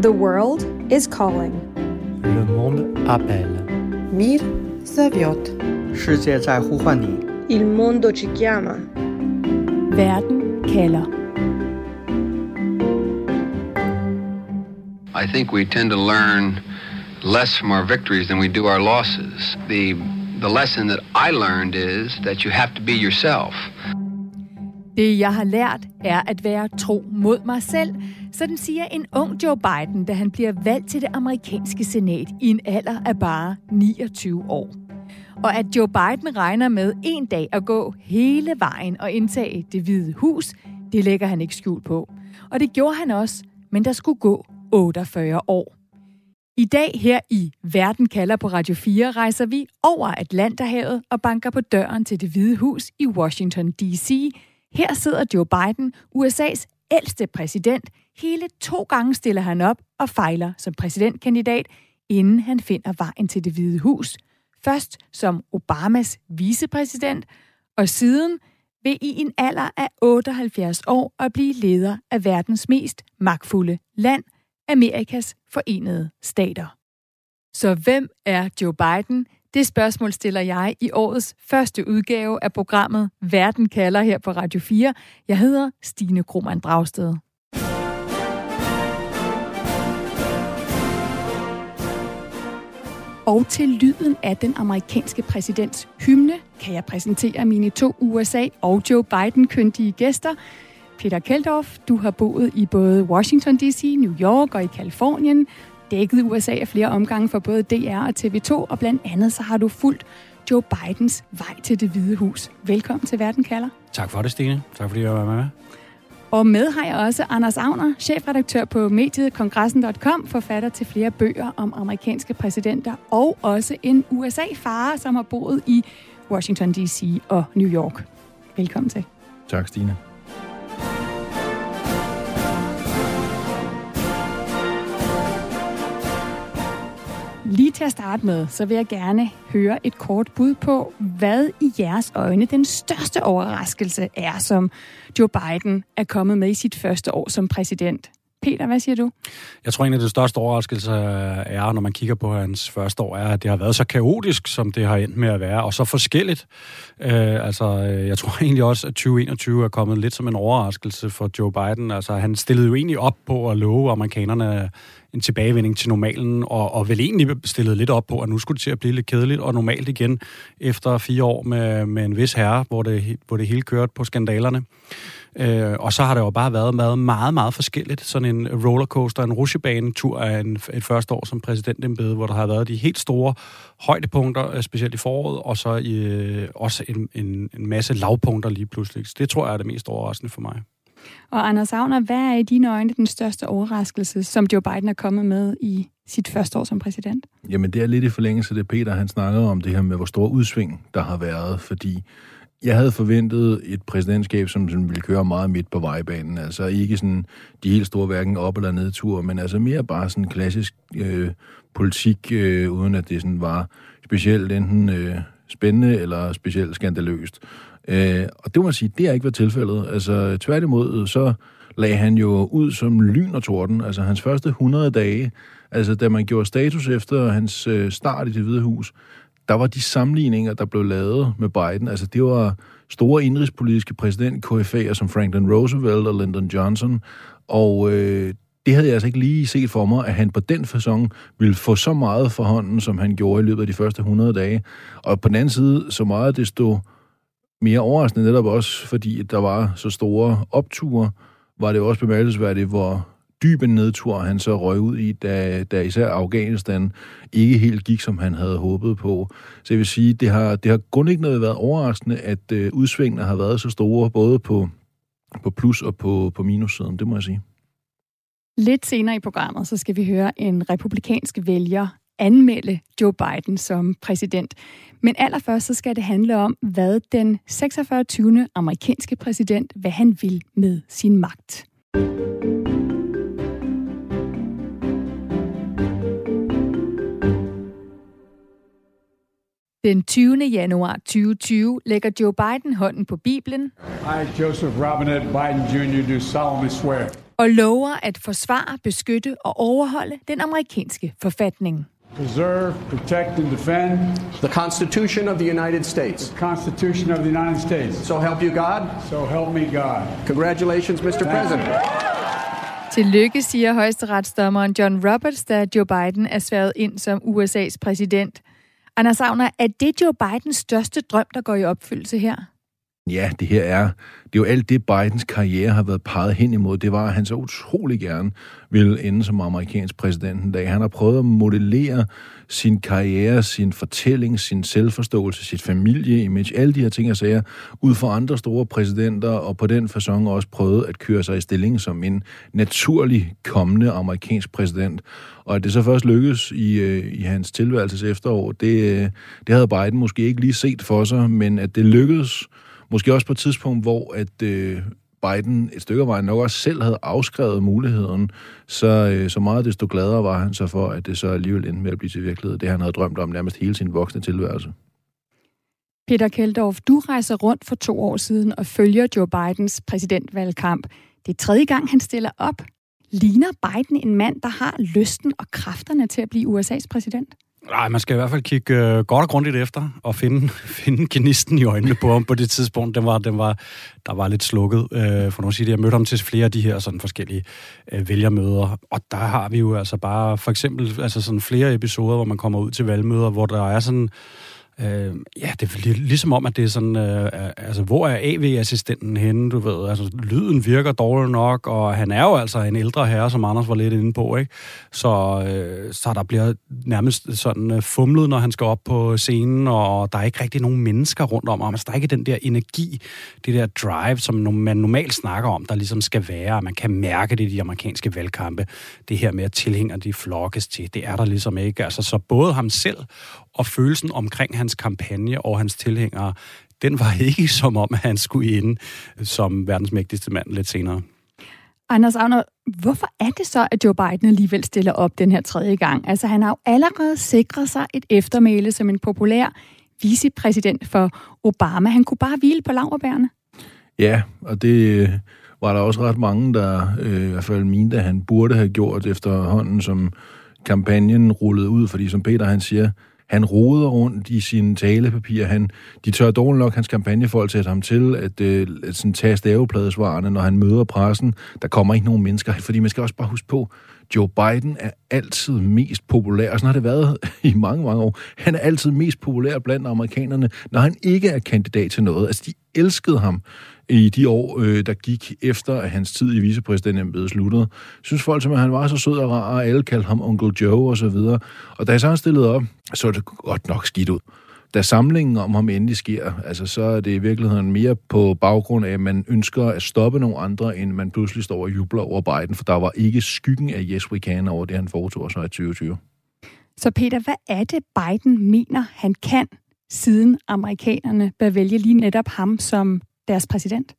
The world is calling. Le monde appelle. Мир зовет. 世界在呼唤你。 Il mondo ci chiama. Verden kalder. I think we tend to learn less from our victories than we do our losses. The the lesson that I learned is that you have to be yourself. Det, jeg har lært, er at være tro mod mig selv. Sådan siger en ung Joe Biden, da han bliver valgt til det amerikanske senat i en alder af bare 29 år. Og at Joe Biden regner med en dag at gå hele vejen og indtage det hvide hus, det lægger han ikke skjul på. Og det gjorde han også, men der skulle gå 48 år. I dag her i Verden kalder på Radio 4 rejser vi over Atlanterhavet og banker på døren til det hvide hus i Washington D.C., her sidder Joe Biden, USA's ældste præsident. Hele to gange stiller han op og fejler som præsidentkandidat, inden han finder vejen til det hvide hus. Først som Obamas vicepræsident, og siden ved i en alder af 78 år at blive leder af verdens mest magtfulde land, Amerikas forenede stater. Så hvem er Joe Biden? Det spørgsmål stiller jeg i årets første udgave af programmet Verden kalder her på Radio 4. Jeg hedder Stine Krohmann Dragsted. Og til lyden af den amerikanske præsidents hymne kan jeg præsentere mine to USA- og Joe Biden-kyndige gæster. Peter Keldorf, du har boet i både Washington D.C., New York og i Kalifornien dækket USA af flere omgange for både DR og TV2, og blandt andet så har du fulgt Joe Bidens vej til det hvide hus. Velkommen til Verden kalder. Tak for det, Stine. Tak fordi jeg var med. Og med har jeg også Anders Agner, chefredaktør på mediet kongressen.com, forfatter til flere bøger om amerikanske præsidenter, og også en USA-far, som har boet i Washington D.C. og New York. Velkommen til. Tak, Stine. Lige til at starte med, så vil jeg gerne høre et kort bud på, hvad i jeres øjne den største overraskelse er, som Joe Biden er kommet med i sit første år som præsident. Peter, hvad siger du? Jeg tror, en af de største overraskelser øh, er, når man kigger på hans første år, er, at det har været så kaotisk, som det har endt med at være, og så forskelligt. Øh, altså, øh, jeg tror egentlig også, at 2021 er kommet lidt som en overraskelse for Joe Biden. Altså, han stillede jo egentlig op på at love amerikanerne en tilbagevending til normalen, og, og vel egentlig stillede lidt op på, at nu skulle det til at blive lidt kedeligt og normalt igen, efter fire år med, med en vis herre, hvor det, hvor det hele kørte på skandalerne. Øh, og så har det jo bare været meget, meget, meget forskelligt. Sådan en rollercoaster, en rusjebanetur af en, et første år som præsidentembede, hvor der har været de helt store højdepunkter, specielt i foråret, og så i, øh, også en, en, en masse lavpunkter lige pludselig. Så det tror jeg er det mest overraskende for mig. Og Anders Agner, hvad er i dine øjne den største overraskelse, som Joe Biden er kommet med i sit første år som præsident? Jamen, det er lidt i forlængelse af det, Peter han snakkede om, det her med, hvor stor udsving der har været, fordi jeg havde forventet et præsidentskab, som sådan ville køre meget midt på vejbanen. Altså ikke sådan de helt store hverken op- eller nedtur, men altså mere bare sådan klassisk øh, politik, øh, uden at det sådan var specielt enten øh, spændende eller specielt skandaløst. Øh, og det må man sige, det har ikke været tilfældet. Altså tværtimod, så lagde han jo ud som lyn og torden. Altså hans første 100 dage, altså da man gjorde status efter hans øh, start i det hvide hus, der var de sammenligninger, der blev lavet med Biden, altså det var store indrigspolitiske præsident KFA'er som Franklin Roosevelt og Lyndon Johnson, og øh, det havde jeg altså ikke lige set for mig, at han på den fasong ville få så meget for hånden, som han gjorde i løbet af de første 100 dage. Og på den anden side, så meget desto mere overraskende netop også, fordi der var så store opture, var det også bemærkelsesværdigt, hvor dyb en nedtur han så røg ud i, da, da især Afghanistan ikke helt gik, som han havde håbet på. Så jeg vil sige, det har, det har grundlæggende været overraskende, at øh, udsvingene har været så store, både på, på plus- og på, på minussiden, det må jeg sige. Lidt senere i programmet, så skal vi høre en republikansk vælger anmelde Joe Biden som præsident. Men allerførst så skal det handle om, hvad den 46. amerikanske præsident, hvad han vil med sin magt. Den 20. januar 2020 lægger Joe Biden hånden på Bibelen. I, Joseph Robinette Biden Jr., do solemnly swear. og lover at forsvare, beskytte og overholde den amerikanske forfatning. preserve, protect, and defend the Constitution of the United States. the Constitution of the United States. So help you God. So help me God. Congratulations, Mr. President. Tillykke, siger højesteretsdommeren John Roberts, da Joe Biden er sværet ind som USA's præsident. Anders Savner, er det Joe Bidens største drøm, der går i opfyldelse her? Ja, det her er, det er jo alt det, Bidens karriere har været peget hen imod. Det var, at han så utrolig gerne ville ende som amerikansk præsident en dag. Han har prøvet at modellere sin karriere, sin fortælling, sin selvforståelse, sit familieimage, alle de her ting og sager, ud fra andre store præsidenter, og på den façon også prøvet at køre sig i stilling som en naturlig kommende amerikansk præsident. Og at det så først lykkedes i, øh, i hans tilværelses efterår, det, øh, det havde Biden måske ikke lige set for sig, men at det lykkedes, måske også på et tidspunkt, hvor at øh, Biden et stykke af vejen nok også selv havde afskrevet muligheden, så, øh, så meget desto gladere var han så for, at det så alligevel endte med at blive til virkelighed, det han havde drømt om nærmest hele sin voksne tilværelse. Peter Keldorf, du rejser rundt for to år siden og følger Joe Bidens præsidentvalgkamp. Det er tredje gang, han stiller op. Ligner Biden en mand, der har lysten og kræfterne til at blive USA's præsident? Nej, man skal i hvert fald kigge øh, godt og grundigt efter og finde, finde gnisten i øjnene på ham på det tidspunkt. Den var, den var, der var lidt slukket. Øh, for nu at sige det, jeg mødte ham til flere af de her sådan forskellige øh, vælgermøder, og der har vi jo altså bare for eksempel altså sådan flere episoder, hvor man kommer ud til valgmøder, hvor der er sådan Øh, ja, det er ligesom om, at det er sådan, øh, altså, hvor er AV-assistenten henne, du ved, altså, lyden virker dårligt nok, og han er jo altså en ældre herre, som Anders var lidt inde på, ikke? Så, øh, så der bliver nærmest sådan øh, fumlet, når han skal op på scenen, og der er ikke rigtig nogen mennesker rundt om ham, altså, der er ikke den der energi, det der drive, som man normalt snakker om, der ligesom skal være, man kan mærke det i de amerikanske valgkampe, det her med, at tilhænger de flokkes til, det er der ligesom ikke, altså, så både ham selv og følelsen omkring hans kampagne og hans tilhængere, den var ikke som om, at han skulle ind som verdens mægtigste mand lidt senere. Anders Agner, hvorfor er det så, at Joe Biden alligevel stiller op den her tredje gang? Altså, han har jo allerede sikret sig et eftermæle som en populær vicepræsident for Obama. Han kunne bare hvile på laverbærene. Ja, og det var der også ret mange, der øh, i hvert fald mente, at han burde have gjort efterhånden, som kampagnen rullede ud, fordi som Peter han siger, han roder rundt i sine talepapirer. Han, de tør dårligt nok hans kampagnefolk sætte ham til at, øh, at sådan, tage stavepladesvarene, når han møder pressen. Der kommer ikke nogen mennesker, fordi man skal også bare huske på, Joe Biden er altid mest populær, og sådan har det været i mange, mange år. Han er altid mest populær blandt amerikanerne, når han ikke er kandidat til noget. Altså, de elskede ham i de år, øh, der gik efter, at hans tid i vicepræsidentembedet sluttede. Synes folk, som han var så sød og rar, og alle kaldte ham Uncle Joe og så videre. Og da jeg så han stillede op, så er det godt nok skidt ud. Da samlingen om ham endelig sker, altså så er det i virkeligheden mere på baggrund af, at man ønsker at stoppe nogle andre, end man pludselig står og jubler over Biden, for der var ikke skyggen af yes we can over det, han foretog sig i 2020. Så Peter, hvad er det, Biden mener, han kan, siden amerikanerne bør vælge lige netop ham som deres præsident?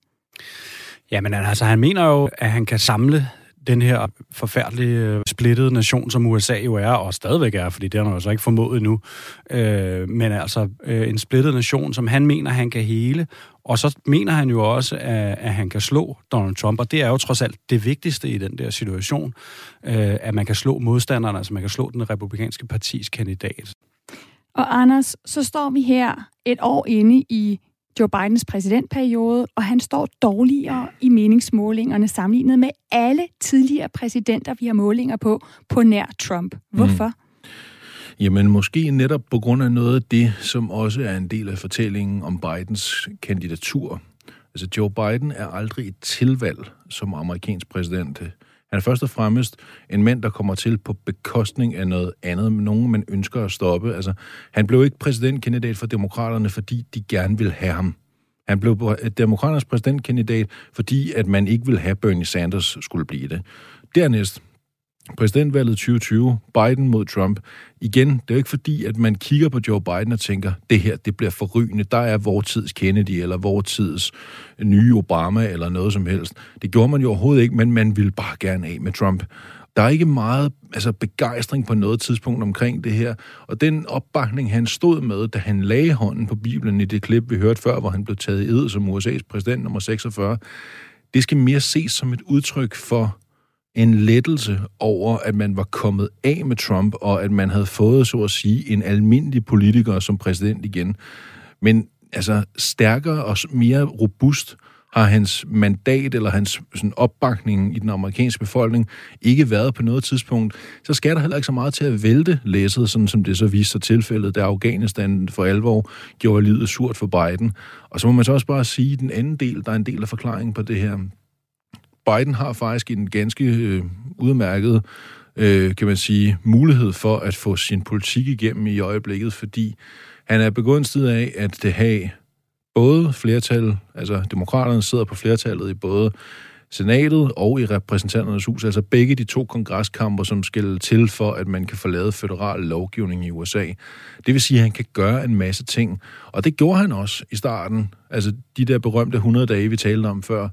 Jamen altså, han mener jo, at han kan samle den her forfærdelige øh, splittede nation, som USA jo er, og stadigvæk er, fordi det har han jo så ikke formået endnu. Øh, men altså øh, en splittet nation, som han mener, han kan hele. Og så mener han jo også, at, at han kan slå Donald Trump, og det er jo trods alt det vigtigste i den der situation, øh, at man kan slå modstanderne, altså man kan slå den republikanske partis kandidat. Og Anders, så står vi her et år inde i Joe Bidens præsidentperiode, og han står dårligere i meningsmålingerne sammenlignet med alle tidligere præsidenter, vi har målinger på, på nær Trump. Hvorfor? Mm. Jamen måske netop på grund af noget af det, som også er en del af fortællingen om Bidens kandidatur. Altså Joe Biden er aldrig et tilvalg som amerikansk præsident. Han er først og fremmest en mand, der kommer til på bekostning af noget andet, nogen man ønsker at stoppe. Altså, han blev ikke præsidentkandidat for demokraterne, fordi de gerne vil have ham. Han blev øh, demokraternes præsidentkandidat, fordi at man ikke vil have Bernie Sanders skulle blive det. Dernæst, præsidentvalget 2020, Biden mod Trump. Igen, det er jo ikke fordi, at man kigger på Joe Biden og tænker, det her, det bliver forrygende. Der er vores tids Kennedy, eller vores tids nye Obama, eller noget som helst. Det gjorde man jo overhovedet ikke, men man ville bare gerne af med Trump. Der er ikke meget altså, begejstring på noget tidspunkt omkring det her. Og den opbakning, han stod med, da han lagde hånden på Bibelen i det klip, vi hørte før, hvor han blev taget i ed som USA's præsident nummer 46, det skal mere ses som et udtryk for en lettelse over, at man var kommet af med Trump, og at man havde fået, så at sige, en almindelig politiker som præsident igen. Men altså stærkere og mere robust har hans mandat eller hans sådan, opbakning i den amerikanske befolkning ikke været på noget tidspunkt, så skal der heller ikke så meget til at vælte læsset, sådan som det så viste sig tilfældet, da Afghanistan for alvor gjorde livet surt for Biden. Og så må man så også bare sige, at den anden del, der er en del af forklaringen på det her. Biden har faktisk en ganske øh, udmærket øh, kan man sige, mulighed for at få sin politik igennem i øjeblikket, fordi han er begunstiget af at det have både flertal, altså demokraterne sidder på flertallet i både senatet og i repræsentanternes hus, altså begge de to kongreskamper, som skal til for, at man kan få lavet federal lovgivning i USA. Det vil sige, at han kan gøre en masse ting, og det gjorde han også i starten, altså de der berømte 100 dage, vi talte om før.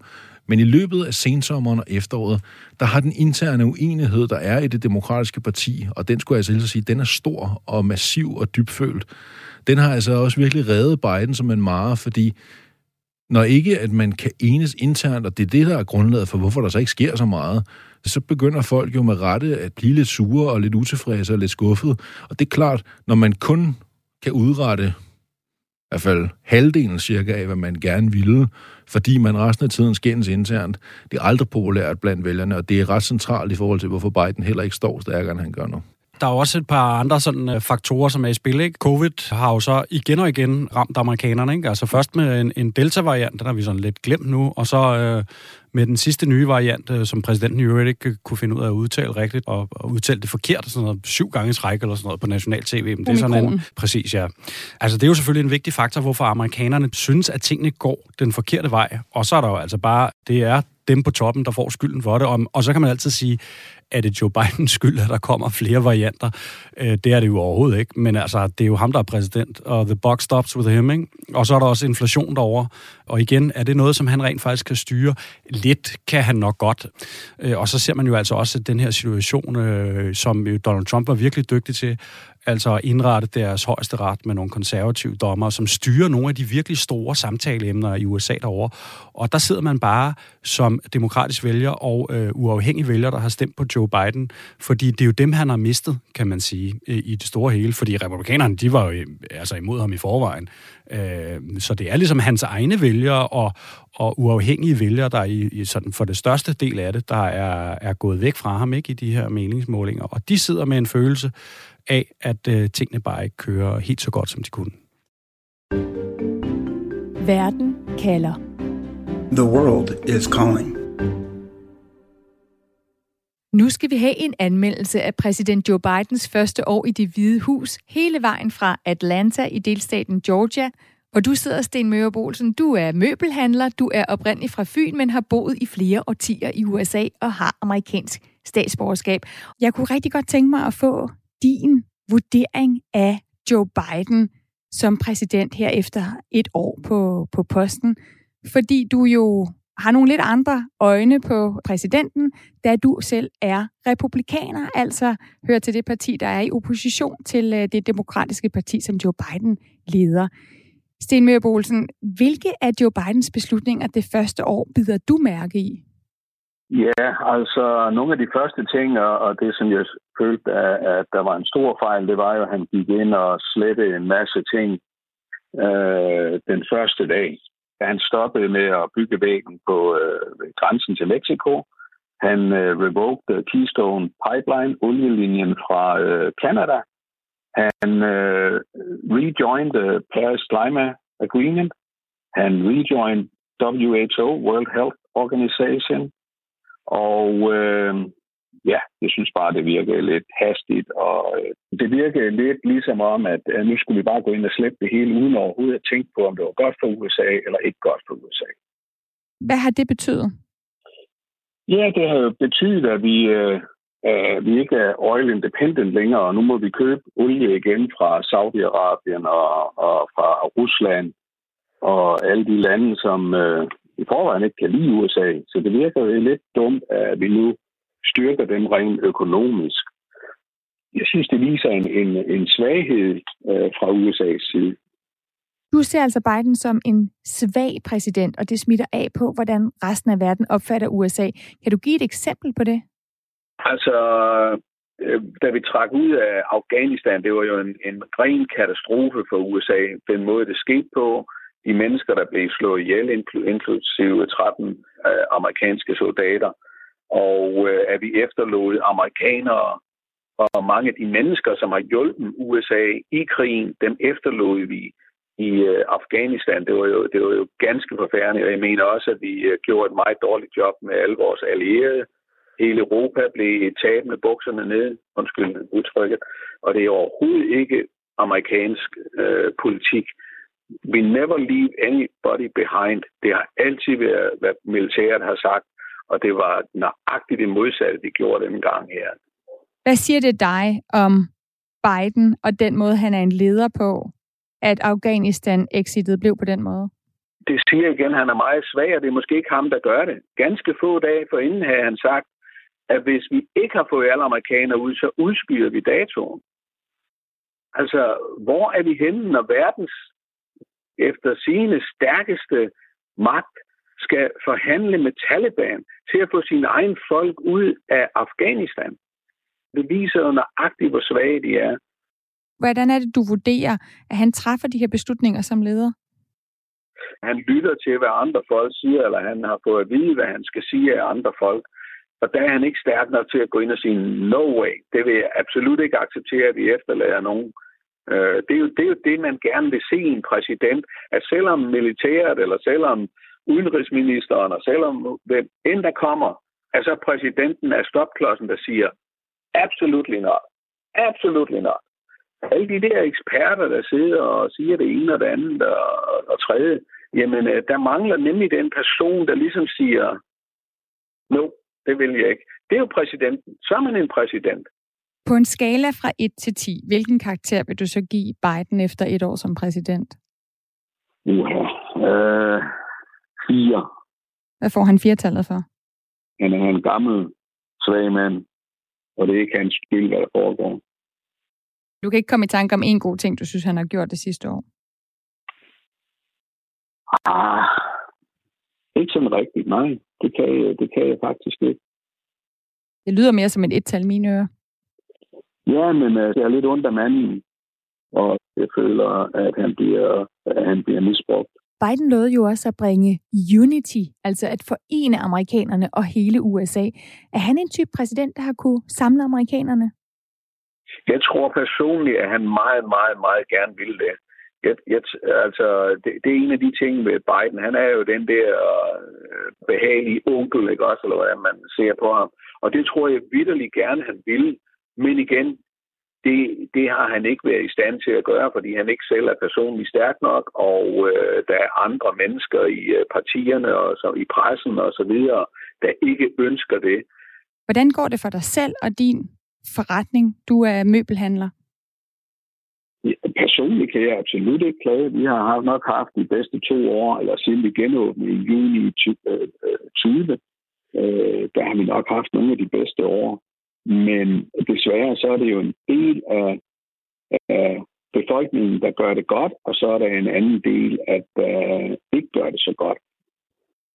Men i løbet af sensommeren og efteråret, der har den interne uenighed, der er i det demokratiske parti, og den skulle jeg altså sige, den er stor og massiv og dybfølt den har altså også virkelig reddet Biden som en mare, fordi når ikke at man kan enes internt, og det er det, der er grundlaget for, hvorfor der så ikke sker så meget, så begynder folk jo med rette at blive lidt sure og lidt utilfredse og lidt skuffet. Og det er klart, når man kun kan udrette i hvert fald halvdelen cirka af, hvad man gerne ville, fordi man resten af tiden skændes internt. Det er aldrig populært blandt vælgerne, og det er ret centralt i forhold til, hvorfor Biden heller ikke står stærkere, end han gør nu. Der er også et par andre sådan, øh, faktorer, som er i spil. Ikke? Covid har jo så igen og igen ramt amerikanerne. Ikke? Altså først med en, en delta-variant, den har vi sådan lidt glemt nu, og så øh, med den sidste nye variant, uh, som præsidenten i øvrigt ikke kunne finde ud af at udtale rigtigt, og, og udtale det forkert, sådan noget, syv gange i træk eller sådan noget på national tv. Men det er sådan en, præcis, ja. Altså det er jo selvfølgelig en vigtig faktor, hvorfor amerikanerne synes, at tingene går den forkerte vej. Og så er der jo altså bare, det er dem på toppen, der får skylden for det. Og, og så kan man altid sige, er det Joe Bidens skyld, at der kommer flere varianter? Øh, det er det jo overhovedet ikke, men altså, det er jo ham, der er præsident, og the buck stops with him, ikke? Og så er der også inflation derovre, og igen, er det noget, som han rent faktisk kan styre? Lidt kan han nok godt. Øh, og så ser man jo altså også den her situation, øh, som Donald Trump var virkelig dygtig til, altså at indrette deres højeste ret med nogle konservative dommer, som styrer nogle af de virkelig store samtaleemner i USA derovre. Og der sidder man bare som demokratisk vælger og øh, uafhængig vælger, der har stemt på Joe Biden, fordi det er jo dem, han har mistet, kan man sige, i det store hele, fordi republikanerne, de var jo altså imod ham i forvejen. Øh, så det er ligesom hans egne vælgere og, og uafhængige vælgere, der i, i sådan for det største del af det, der er, er gået væk fra ham ikke i de her meningsmålinger. Og de sidder med en følelse af, at øh, tingene bare ikke kører helt så godt, som de kunne. Verden kalder. The world is calling. Nu skal vi have en anmeldelse af præsident Joe Bidens første år i det hvide hus, hele vejen fra Atlanta i delstaten Georgia. Og du sidder, Sten Mørebolsen, du er møbelhandler, du er oprindelig fra Fyn, men har boet i flere årtier i USA og har amerikansk statsborgerskab. Jeg kunne rigtig godt tænke mig at få din vurdering af Joe Biden som præsident her efter et år på, på posten? Fordi du jo har nogle lidt andre øjne på præsidenten, da du selv er republikaner, altså hører til det parti, der er i opposition til øh, det demokratiske parti, som Joe Biden leder. Sten Møller hvilke af Joe Bidens beslutninger det første år bider du mærke i? Ja, altså nogle af de første ting, og det som jeg følte, at der var en stor fejl, det var jo, at han gik ind og slettede en masse ting øh, den første dag. Han stoppede med at bygge væggen på øh, grænsen til Mexico. Han øh, revoked Keystone Pipeline, olielinjen fra øh, Canada. Han øh, rejoined the Paris Climate Agreement. Han rejoined WHO, World Health Organization. Og øh, ja, jeg synes bare, det virker lidt hastigt, og øh, det virker lidt ligesom om, at øh, nu skulle vi bare gå ind og slæbe det hele, uden overhovedet at tænke på, om det var godt for USA eller ikke godt for USA. Hvad har det betydet? Ja, det har jo betydet, at vi, øh, at vi ikke er oil independent længere, og nu må vi købe olie igen fra Saudi-Arabien og, og fra Rusland og alle de lande, som øh, i forvejen ikke kan lide USA. Så det virker jo lidt dumt, at vi nu styrker dem rent økonomisk. Jeg synes, det viser en, en, en svaghed øh, fra USA's side. Du ser altså Biden som en svag præsident, og det smitter af på, hvordan resten af verden opfatter USA. Kan du give et eksempel på det? Altså, øh, da vi trak ud af Afghanistan, det var jo en, en ren katastrofe for USA. Den måde, det skete på, de mennesker, der blev slået ihjel, inklusive 13 øh, amerikanske soldater, og øh, at vi efterlod amerikanere og mange af de mennesker, som har hjulpet USA i krigen, dem efterlod vi i øh, Afghanistan. Det var, jo, det var jo ganske forfærdeligt, og jeg mener også, at vi øh, gjorde et meget dårligt job med alle vores allierede. Hele Europa blev taget med bukserne ned, undskyld udtrykket, og det er overhovedet ikke amerikansk øh, politik. We never leave anybody behind. Det har altid været, hvad militæret har sagt, og det var nøjagtigt det modsatte, de gjorde den gang her. Hvad siger det dig om Biden og den måde, han er en leder på, at Afghanistan-exitet blev på den måde? Det siger igen, at han er meget svag, og det er måske ikke ham, der gør det. Ganske få dage forinden havde han sagt, at hvis vi ikke har fået alle amerikanere ud, så udskyder vi datoen. Altså, hvor er vi henne, når verdens efter sine stærkeste magt skal forhandle med Taliban til at få sine egen folk ud af Afghanistan? Det viser jo nøjagtigt, hvor svage de er. Hvordan er det, du vurderer, at han træffer de her beslutninger som leder? Han lytter til, hvad andre folk siger, eller han har fået at vide, hvad han skal sige af andre folk. Og der er han ikke stærk nok til at gå ind og sige, no way, det vil jeg absolut ikke acceptere, at vi efterlader nogen. Øh, det er, jo, det er jo det, man gerne vil se i en præsident, at selvom militæret, eller selvom udenrigsministeren, og selvom hvem end der kommer, altså præsidenten er stopklodsen, der siger, absolut not. Absolut not. Alle de der eksperter, der sidder og siger det ene og det andet og, og tredje, jamen øh, der mangler nemlig den person, der ligesom siger, no, det vil jeg ikke. Det er jo præsidenten. Så er man en præsident. På en skala fra 1 til 10, hvilken karakter vil du så give Biden efter et år som præsident? Ja, øh, fire. Hvad får han firetallet for? Han er en gammel, svag mand, og det er ikke hans skyld, hvad der foregår. Du kan ikke komme i tanke om en god ting, du synes, han har gjort det sidste år? Ah, ikke sådan rigtigt, nej. Det kan, jeg, det kan jeg faktisk ikke. Det lyder mere som et et-tal mine ører. Ja, men uh, det er lidt ondt af manden, og jeg føler, at han bliver, at han bliver misbrugt. Biden lovede jo også at bringe unity, altså at forene amerikanerne og hele USA. Er han en type præsident, der har kunne samle amerikanerne? Jeg tror personligt, at han meget, meget, meget gerne vil det. Jeg, jeg, altså, det, det er en af de ting med Biden. Han er jo den der øh, behagelige onkel, ikke også, eller hvordan man ser på ham. Og det tror jeg vidderligt gerne, han vil. Men igen, det, det har han ikke været i stand til at gøre, fordi han ikke selv er personligt stærk nok, og øh, der er andre mennesker i øh, partierne og så i pressen og så videre, der ikke ønsker det. Hvordan går det for dig selv og din forretning? Du er møbelhandler. Ja, personligt kan jeg absolut ikke klage. Vi har nok haft de bedste to år, eller siden vi genåbnede i juni 2020, øh, øh, der har vi nok haft nogle af de bedste år. Men desværre så er det jo en del af, af befolkningen, der gør det godt, og så er der en anden del, at uh, ikke gør det så godt.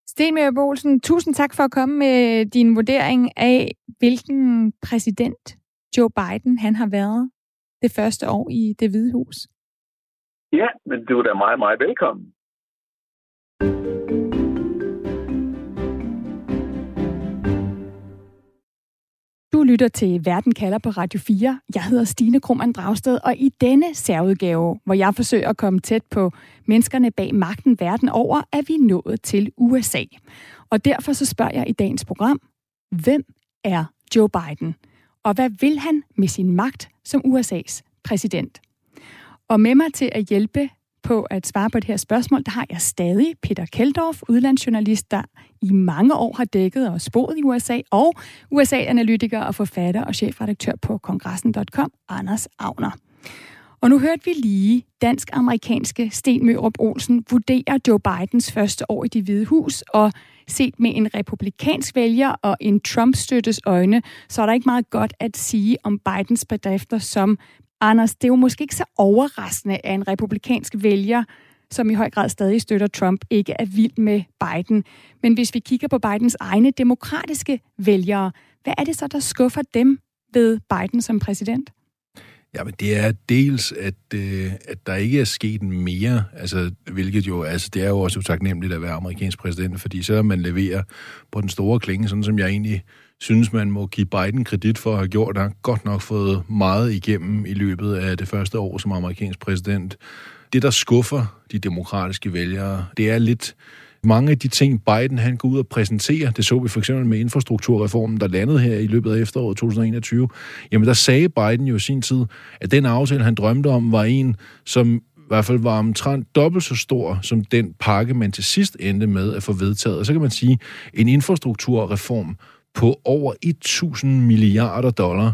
Sten Bolsen, tusind tak for at komme med din vurdering af, hvilken præsident Joe Biden han har været det første år i det hvide hus. Ja, men du er da meget, meget velkommen. Du lytter til Verden kalder på Radio 4. Jeg hedder Stine Krummernd Dragsted, og i denne særudgave, hvor jeg forsøger at komme tæt på menneskerne bag magten verden over, er vi nået til USA. Og derfor så spørger jeg i dagens program, hvem er Joe Biden? Og hvad vil han med sin magt som USA's præsident? Og med mig til at hjælpe på at svare på det her spørgsmål, der har jeg stadig Peter Keldorf, udlandsjournalist, der i mange år har dækket og spået i USA, og USA-analytiker og forfatter og chefredaktør på kongressen.com, Anders Agner. Og nu hørte vi lige dansk-amerikanske Sten Mørup Olsen vurdere Joe Bidens første år i det hvide hus, og set med en republikansk vælger og en Trump-støttes øjne, så er der ikke meget godt at sige om Bidens bedrifter som Anders, det er jo måske ikke så overraskende, at en republikansk vælger, som i høj grad stadig støtter Trump, ikke er vild med Biden. Men hvis vi kigger på Bidens egne demokratiske vælgere, Hvad er det så, der skuffer dem ved Biden som præsident? Ja, men det er dels, at, øh, at der ikke er sket mere, altså, hvilket jo, altså, det er jo også utaknemmeligt at være amerikansk præsident, fordi så man leverer på den store klinge, sådan som jeg egentlig synes, man må give Biden kredit for at have gjort, der godt nok fået meget igennem i løbet af det første år som amerikansk præsident. Det, der skuffer de demokratiske vælgere, det er lidt mange af de ting, Biden han går ud og præsenterer, det så vi for eksempel med infrastrukturreformen, der landede her i løbet af efteråret 2021, jamen der sagde Biden jo i sin tid, at den aftale, han drømte om, var en, som i hvert fald var omtrent dobbelt så stor som den pakke, man til sidst endte med at få vedtaget. Og så kan man sige, en infrastrukturreform på over 1000 milliarder dollar,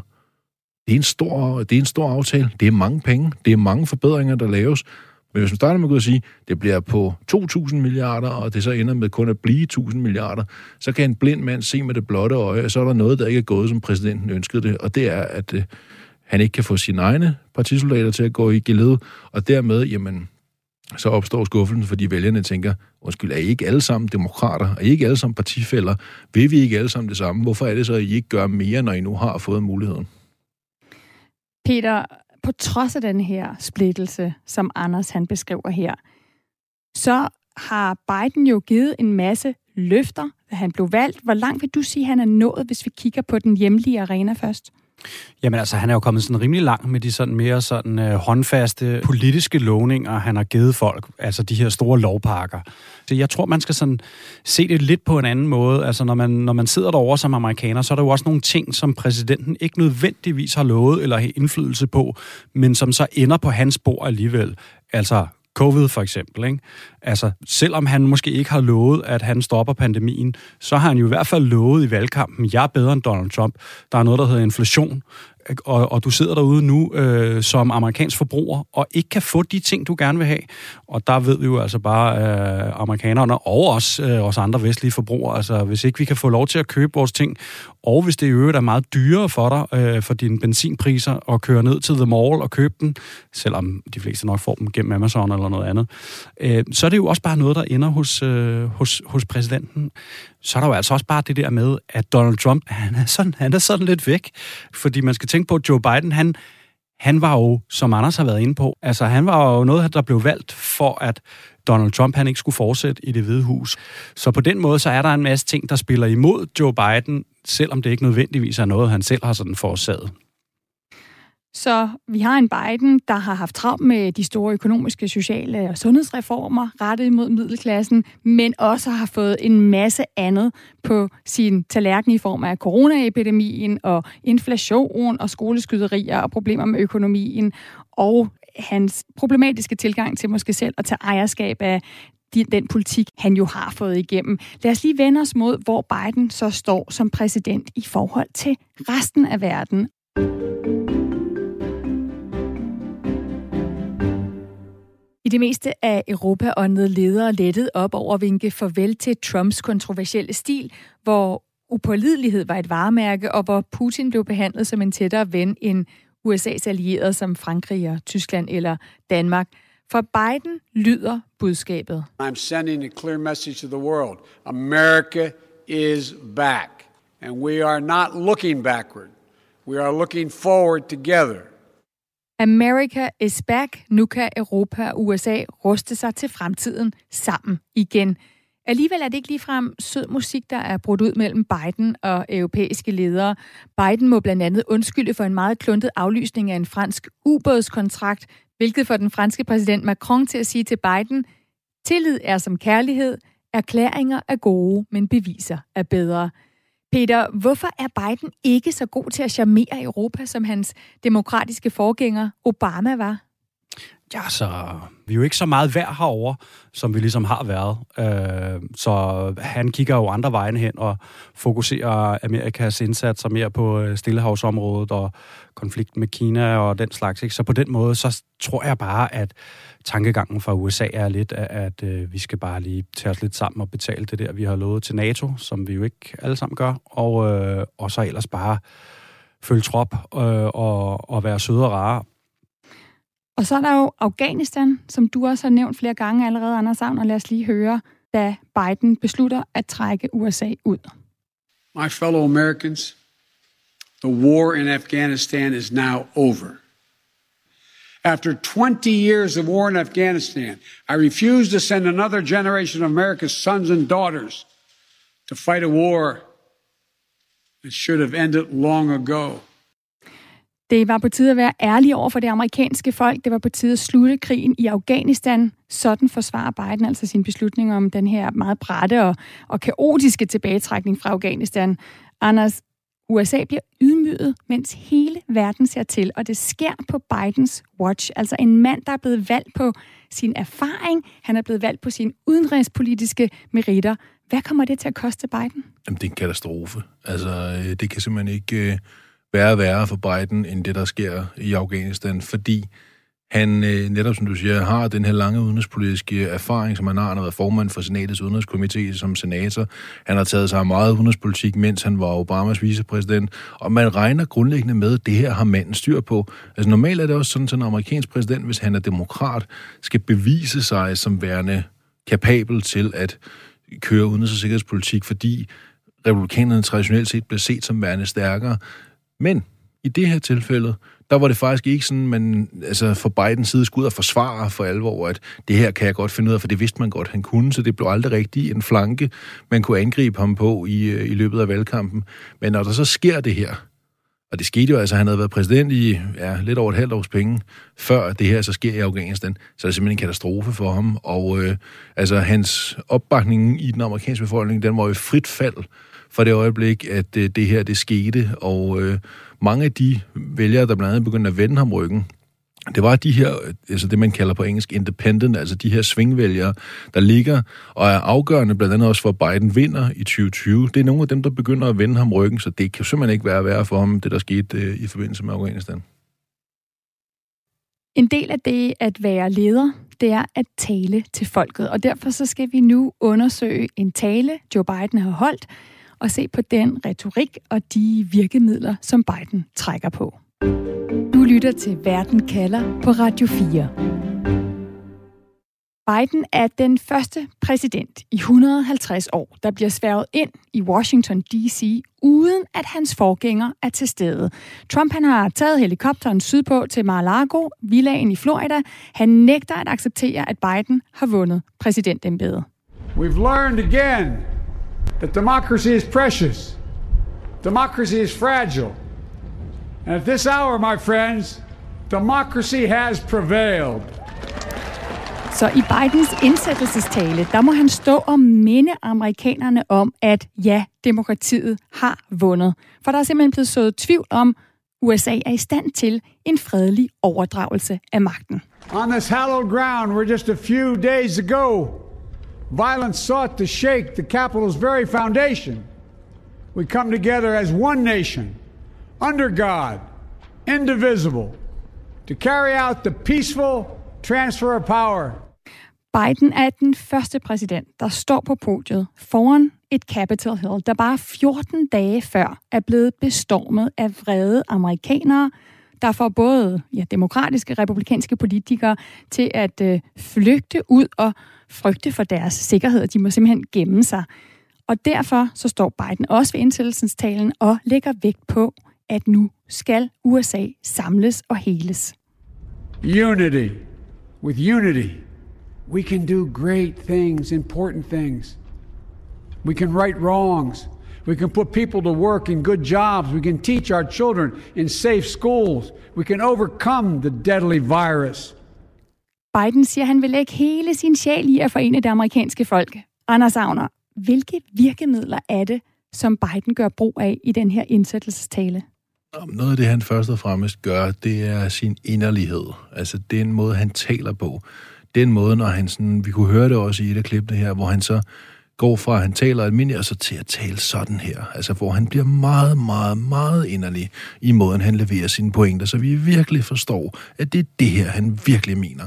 det er, en stor, det er en stor aftale. Det er mange penge. Det er mange forbedringer, der laves. Men hvis man starter med at gå og sige, det bliver på 2.000 milliarder, og det så ender med kun at blive 1.000 milliarder, så kan en blind mand se med det blotte øje, at så er der noget, der ikke er gået, som præsidenten ønskede det, og det er, at øh, han ikke kan få sine egne partisoldater til at gå i gelede, og dermed, jamen, så opstår skuffelsen, fordi vælgerne tænker, undskyld, er I ikke alle sammen demokrater? Er I ikke alle sammen partifælder? Vil vi ikke alle sammen det samme? Hvorfor er det så, at I ikke gør mere, når I nu har fået muligheden? Peter, på trods af den her splittelse, som Anders han beskriver her, så har Biden jo givet en masse løfter, da han blev valgt. Hvor langt vil du sige, han er nået, hvis vi kigger på den hjemlige arena først? Jamen altså, han er jo kommet sådan rimelig langt med de sådan mere sådan øh, håndfaste politiske lovninger, han har givet folk, altså de her store lovpakker. Jeg tror, man skal sådan se det lidt på en anden måde. Altså, når man, når man sidder derovre som amerikaner, så er der jo også nogle ting, som præsidenten ikke nødvendigvis har lovet eller har indflydelse på, men som så ender på hans bord alligevel. Altså covid for eksempel. Ikke? Altså, selvom han måske ikke har lovet, at han stopper pandemien, så har han jo i hvert fald lovet i valgkampen, jeg er bedre end Donald Trump. Der er noget, der hedder inflation og, og du sidder derude nu øh, som amerikansk forbruger, og ikke kan få de ting, du gerne vil have. Og der ved vi jo altså bare, øh, amerikanerne og os, øh, os andre vestlige forbrugere, altså hvis ikke vi kan få lov til at købe vores ting, og hvis det i øvrigt er meget dyrere for dig, øh, for dine benzinpriser, at køre ned til The Mall og købe den, selvom de fleste nok får dem gennem Amazon eller noget andet, øh, så er det jo også bare noget, der ender hos, øh, hos, hos præsidenten så er der jo altså også bare det der med, at Donald Trump, han er sådan, han er sådan lidt væk. Fordi man skal tænke på, at Joe Biden, han, han var jo, som Anders har været inde på, altså han var jo noget, der blev valgt for, at Donald Trump han ikke skulle fortsætte i det hvide hus. Så på den måde, så er der en masse ting, der spiller imod Joe Biden, selvom det ikke nødvendigvis er noget, han selv har sådan forårsaget. Så vi har en Biden, der har haft travlt med de store økonomiske, sociale og sundhedsreformer rettet mod middelklassen, men også har fået en masse andet på sin tallerken i form af coronaepidemien og inflation og skoleskyderier og problemer med økonomien og hans problematiske tilgang til måske selv at tage ejerskab af den politik, han jo har fået igennem. Lad os lige vende os mod, hvor Biden så står som præsident i forhold til resten af verden. I det meste af Europa åndede ledere lettet op over at vinke farvel til Trumps kontroversielle stil, hvor upålidelighed var et varemærke, og hvor Putin blev behandlet som en tættere ven end USA's allierede som Frankrig og Tyskland eller Danmark. For Biden lyder budskabet. I'm sending a clear message to the world. America is back, and we are not looking backward. We are looking forward together. America is back. Nu kan Europa og USA ruste sig til fremtiden sammen igen. Alligevel er det ikke ligefrem sød musik, der er brudt ud mellem Biden og europæiske ledere. Biden må blandt andet undskylde for en meget kluntet aflysning af en fransk ubådskontrakt, hvilket får den franske præsident Macron til at sige til Biden, tillid er som kærlighed, erklæringer er gode, men beviser er bedre. Peter, hvorfor er Biden ikke så god til at charmere Europa, som hans demokratiske forgænger Obama var? Ja, så vi er jo ikke så meget værd herover, som vi ligesom har været. Øh, så han kigger jo andre vejen hen og fokuserer Amerikas indsatser mere på øh, Stillehavsområdet og konflikt med Kina og den slags. Ikke? Så på den måde, så tror jeg bare, at tankegangen fra USA er lidt, at, at øh, vi skal bare lige tage os lidt sammen og betale det der, vi har lovet til NATO, som vi jo ikke alle sammen gør, og, øh, og så ellers bare følge trop øh, og, og være søde og rare. Og så er der jo Afghanistan, som du også har nævnt flere gange allerede, Anders Savn, og lad os lige høre, da Biden beslutter at trække USA ud. My fellow Americans, The war in Afghanistan is now over. After 20 years of war in Afghanistan, I refuse to send another generation of America's sons and daughters to fight a war that should have ended long ago. Det var på tide at være ærlig over for det amerikanske folk. Det var på tide at slutte krigen i Afghanistan. Sådan forsvarer Biden altså sin beslutning om den her meget brætte og, og kaotiske tilbagetrækning fra Afghanistan. Anders, USA bliver ydmyget, mens hele verden ser til, og det sker på Bidens watch. Altså en mand, der er blevet valgt på sin erfaring, han er blevet valgt på sine udenrigspolitiske meritter. Hvad kommer det til at koste Biden? Jamen, det er en katastrofe. Altså, øh, det kan simpelthen ikke øh, værre og værre for Biden, end det, der sker i Afghanistan, fordi han øh, netop, som du siger, har den her lange udenrigspolitiske erfaring, som han har. Han har været formand for senatets udenrigskomité som senator. Han har taget sig meget udenrigspolitik, mens han var Obamas vicepræsident. Og man regner grundlæggende med, at det her har manden styr på. Altså normalt er det også sådan, at en amerikansk præsident, hvis han er demokrat, skal bevise sig som værende kapabel til at køre udenrigs- og sikkerhedspolitik, fordi republikanerne traditionelt set bliver set som værende stærkere. Men i det her tilfælde, der var det faktisk ikke sådan, man altså fra Bidens side skulle ud og forsvare for alvor, at det her kan jeg godt finde ud af, for det vidste man godt, han kunne, så det blev aldrig rigtig en flanke, man kunne angribe ham på i, øh, i løbet af valgkampen. Men når der så sker det her, og det skete jo altså, at han havde været præsident i ja, lidt over et halvt års penge, før det her så sker i Afghanistan, så er det simpelthen en katastrofe for ham. Og øh, altså, hans opbakning i den amerikanske befolkning, den var jo frit fald fra det øjeblik, at øh, det her det skete, og øh, mange af de vælgere, der blandt andet begyndte at vende ham ryggen, det var de her, altså det man kalder på engelsk independent, altså de her svingvælgere, der ligger og er afgørende blandt andet også for, at Biden vinder i 2020. Det er nogle af dem, der begynder at vende ham ryggen, så det kan simpelthen ikke være værre for ham, det der skete øh, i forbindelse med Afghanistan. En del af det at være leder, det er at tale til folket, og derfor så skal vi nu undersøge en tale, Joe Biden har holdt, og se på den retorik og de virkemidler, som Biden trækker på. Du lytter til Verden kalder på Radio 4. Biden er den første præsident i 150 år, der bliver sværget ind i Washington D.C., uden at hans forgænger er til stede. Trump han har taget helikopteren sydpå til Mar-a-Lago, villaen i Florida. Han nægter at acceptere, at Biden har vundet præsidentembedet. We've learned again that democracy is precious. Democracy is fragile. And at this hour, my friends, democracy has prevailed. Så i Bidens indsættelsestale, der må han stå og minde amerikanerne om, at ja, demokratiet har vundet. For der er simpelthen blevet sået tvivl om, USA er i stand til en fredelig overdragelse af magten. On this hallowed ground where just a few days ago, violence sought to shake the capital's very foundation, we come together as one nation, under God, indivisible, to carry out the peaceful transfer of power. Biden er den første præsident, der står på podiet foran et Capitol Hill, der bare 14 dage før er blevet bestormet af vrede amerikanere, der får både ja, demokratiske republikanske politikere til at øh, flygte ud og frygte for deres sikkerhed. og De må simpelthen gemme sig. Og derfor så står Biden også ved indsættelsestalen og lægger vægt på, at nu skal USA samles og heles. Unity. With unity, we can do great things, important things. We can right wrongs. We can put people to work in good jobs. We can teach our children in safe schools. We can overcome the deadly virus. Biden siger, at han vil lægge hele sin sjæl i at forene det amerikanske folk. Anders Agner, hvilke virkemidler er det, som Biden gør brug af i den her indsættelsestale? Noget af det, han først og fremmest gør, det er sin inderlighed. Altså, den måde, han taler på. Den måde, når han sådan, vi kunne høre det også i et af klippene her, hvor han så går fra, at han taler almindeligt, og så til at tale sådan her. Altså, hvor han bliver meget, meget, meget inderlig i måden, han leverer sine pointer, så vi virkelig forstår, at det er det her, han virkelig mener.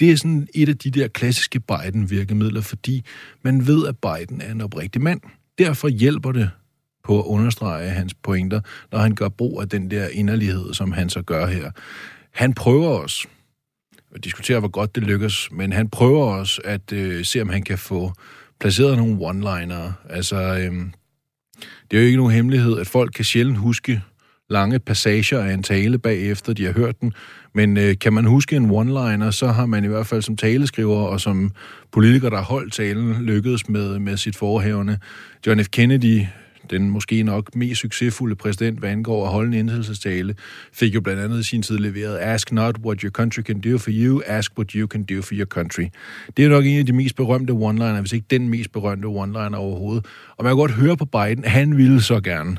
Det er sådan et af de der klassiske Biden-virkemidler, fordi man ved, at Biden er en oprigtig mand. Derfor hjælper det på at understrege hans pointer, når han gør brug af den der inderlighed, som han så gør her. Han prøver også at diskutere, hvor godt det lykkes, men han prøver også at øh, se, om han kan få placeret nogle one-linere. Altså, øh, det er jo ikke nogen hemmelighed, at folk kan sjældent huske lange passager af en tale bagefter, de har hørt den. Men øh, kan man huske en one-liner, så har man i hvert fald som taleskriver og som politiker, der har holdt talen, lykkedes med, med sit forhævne. John F. Kennedy den måske nok mest succesfulde præsident, hvad angår at holde en indhelsestale, fik jo blandt andet i sin tid leveret Ask not what your country can do for you, ask what you can do for your country. Det er nok en af de mest berømte one-liner, hvis ikke den mest berømte one-liner overhovedet. Og man kan godt høre på Biden, han ville så gerne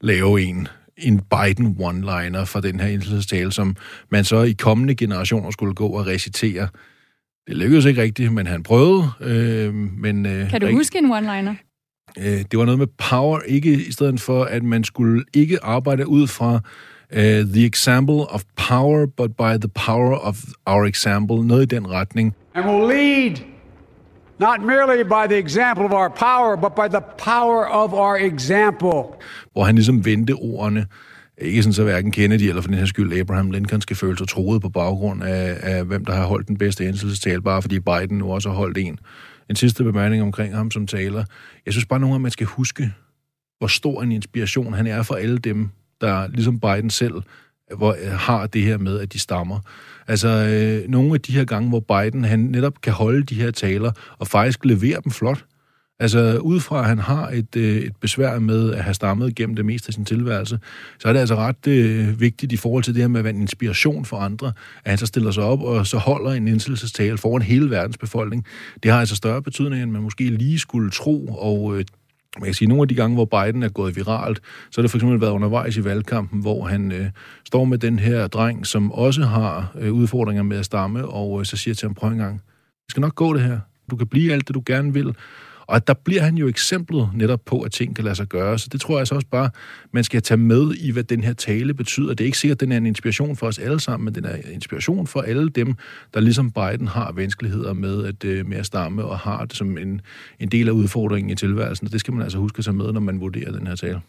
lave en en Biden one-liner for den her indhelsestale, som man så i kommende generationer skulle gå og recitere. Det lykkedes ikke rigtigt, men han prøvede. Øh, men, øh, kan du huske en one-liner? Øh, det var noget med power, ikke i stedet for, at man skulle ikke arbejde ud fra uh, the example of power, but by the power of our example. Noget i den retning. And will lead not merely by the example of our power, but by the power of our example. Hvor han ligesom vendte ordene. Ikke sådan så hverken Kennedy eller for den her skyld Abraham Lincoln skal føle sig troet på baggrund af, af hvem der har holdt den bedste indsættelsestal, bare fordi Biden nu også har holdt en en sidste bemærkning omkring ham som taler. Jeg synes bare nogle gange, man skal huske, hvor stor en inspiration han er for alle dem, der ligesom Biden selv hvor, øh, har det her med, at de stammer. Altså, øh, nogle af de her gange, hvor Biden han netop kan holde de her taler og faktisk levere dem flot. Altså, ud fra at han har et, øh, et besvær med at have stammet gennem det meste af sin tilværelse, så er det altså ret øh, vigtigt i forhold til det her med at være en inspiration for andre, at han så stiller sig op og så holder en indsættelsestale foran hele verdens befolkning. Det har altså større betydning, end man måske lige skulle tro, og øh, man kan sige, nogle af de gange, hvor Biden er gået viralt, så har det for eksempel været undervejs i valgkampen, hvor han øh, står med den her dreng, som også har øh, udfordringer med at stamme, og øh, så siger til ham, prøv en gang, det skal nok gå det her. Du kan blive alt det, du gerne vil. Og der bliver han jo eksemplet netop på, at ting kan lade sig gøre. Så det tror jeg altså også bare, man skal tage med i, hvad den her tale betyder. Det er ikke sikkert, at den er en inspiration for os alle sammen, men den er en inspiration for alle dem, der ligesom Biden har vanskeligheder med at, øh, med at stamme og har det som en, en del af udfordringen i tilværelsen. Og det skal man altså huske at tage med, når man vurderer den her tale.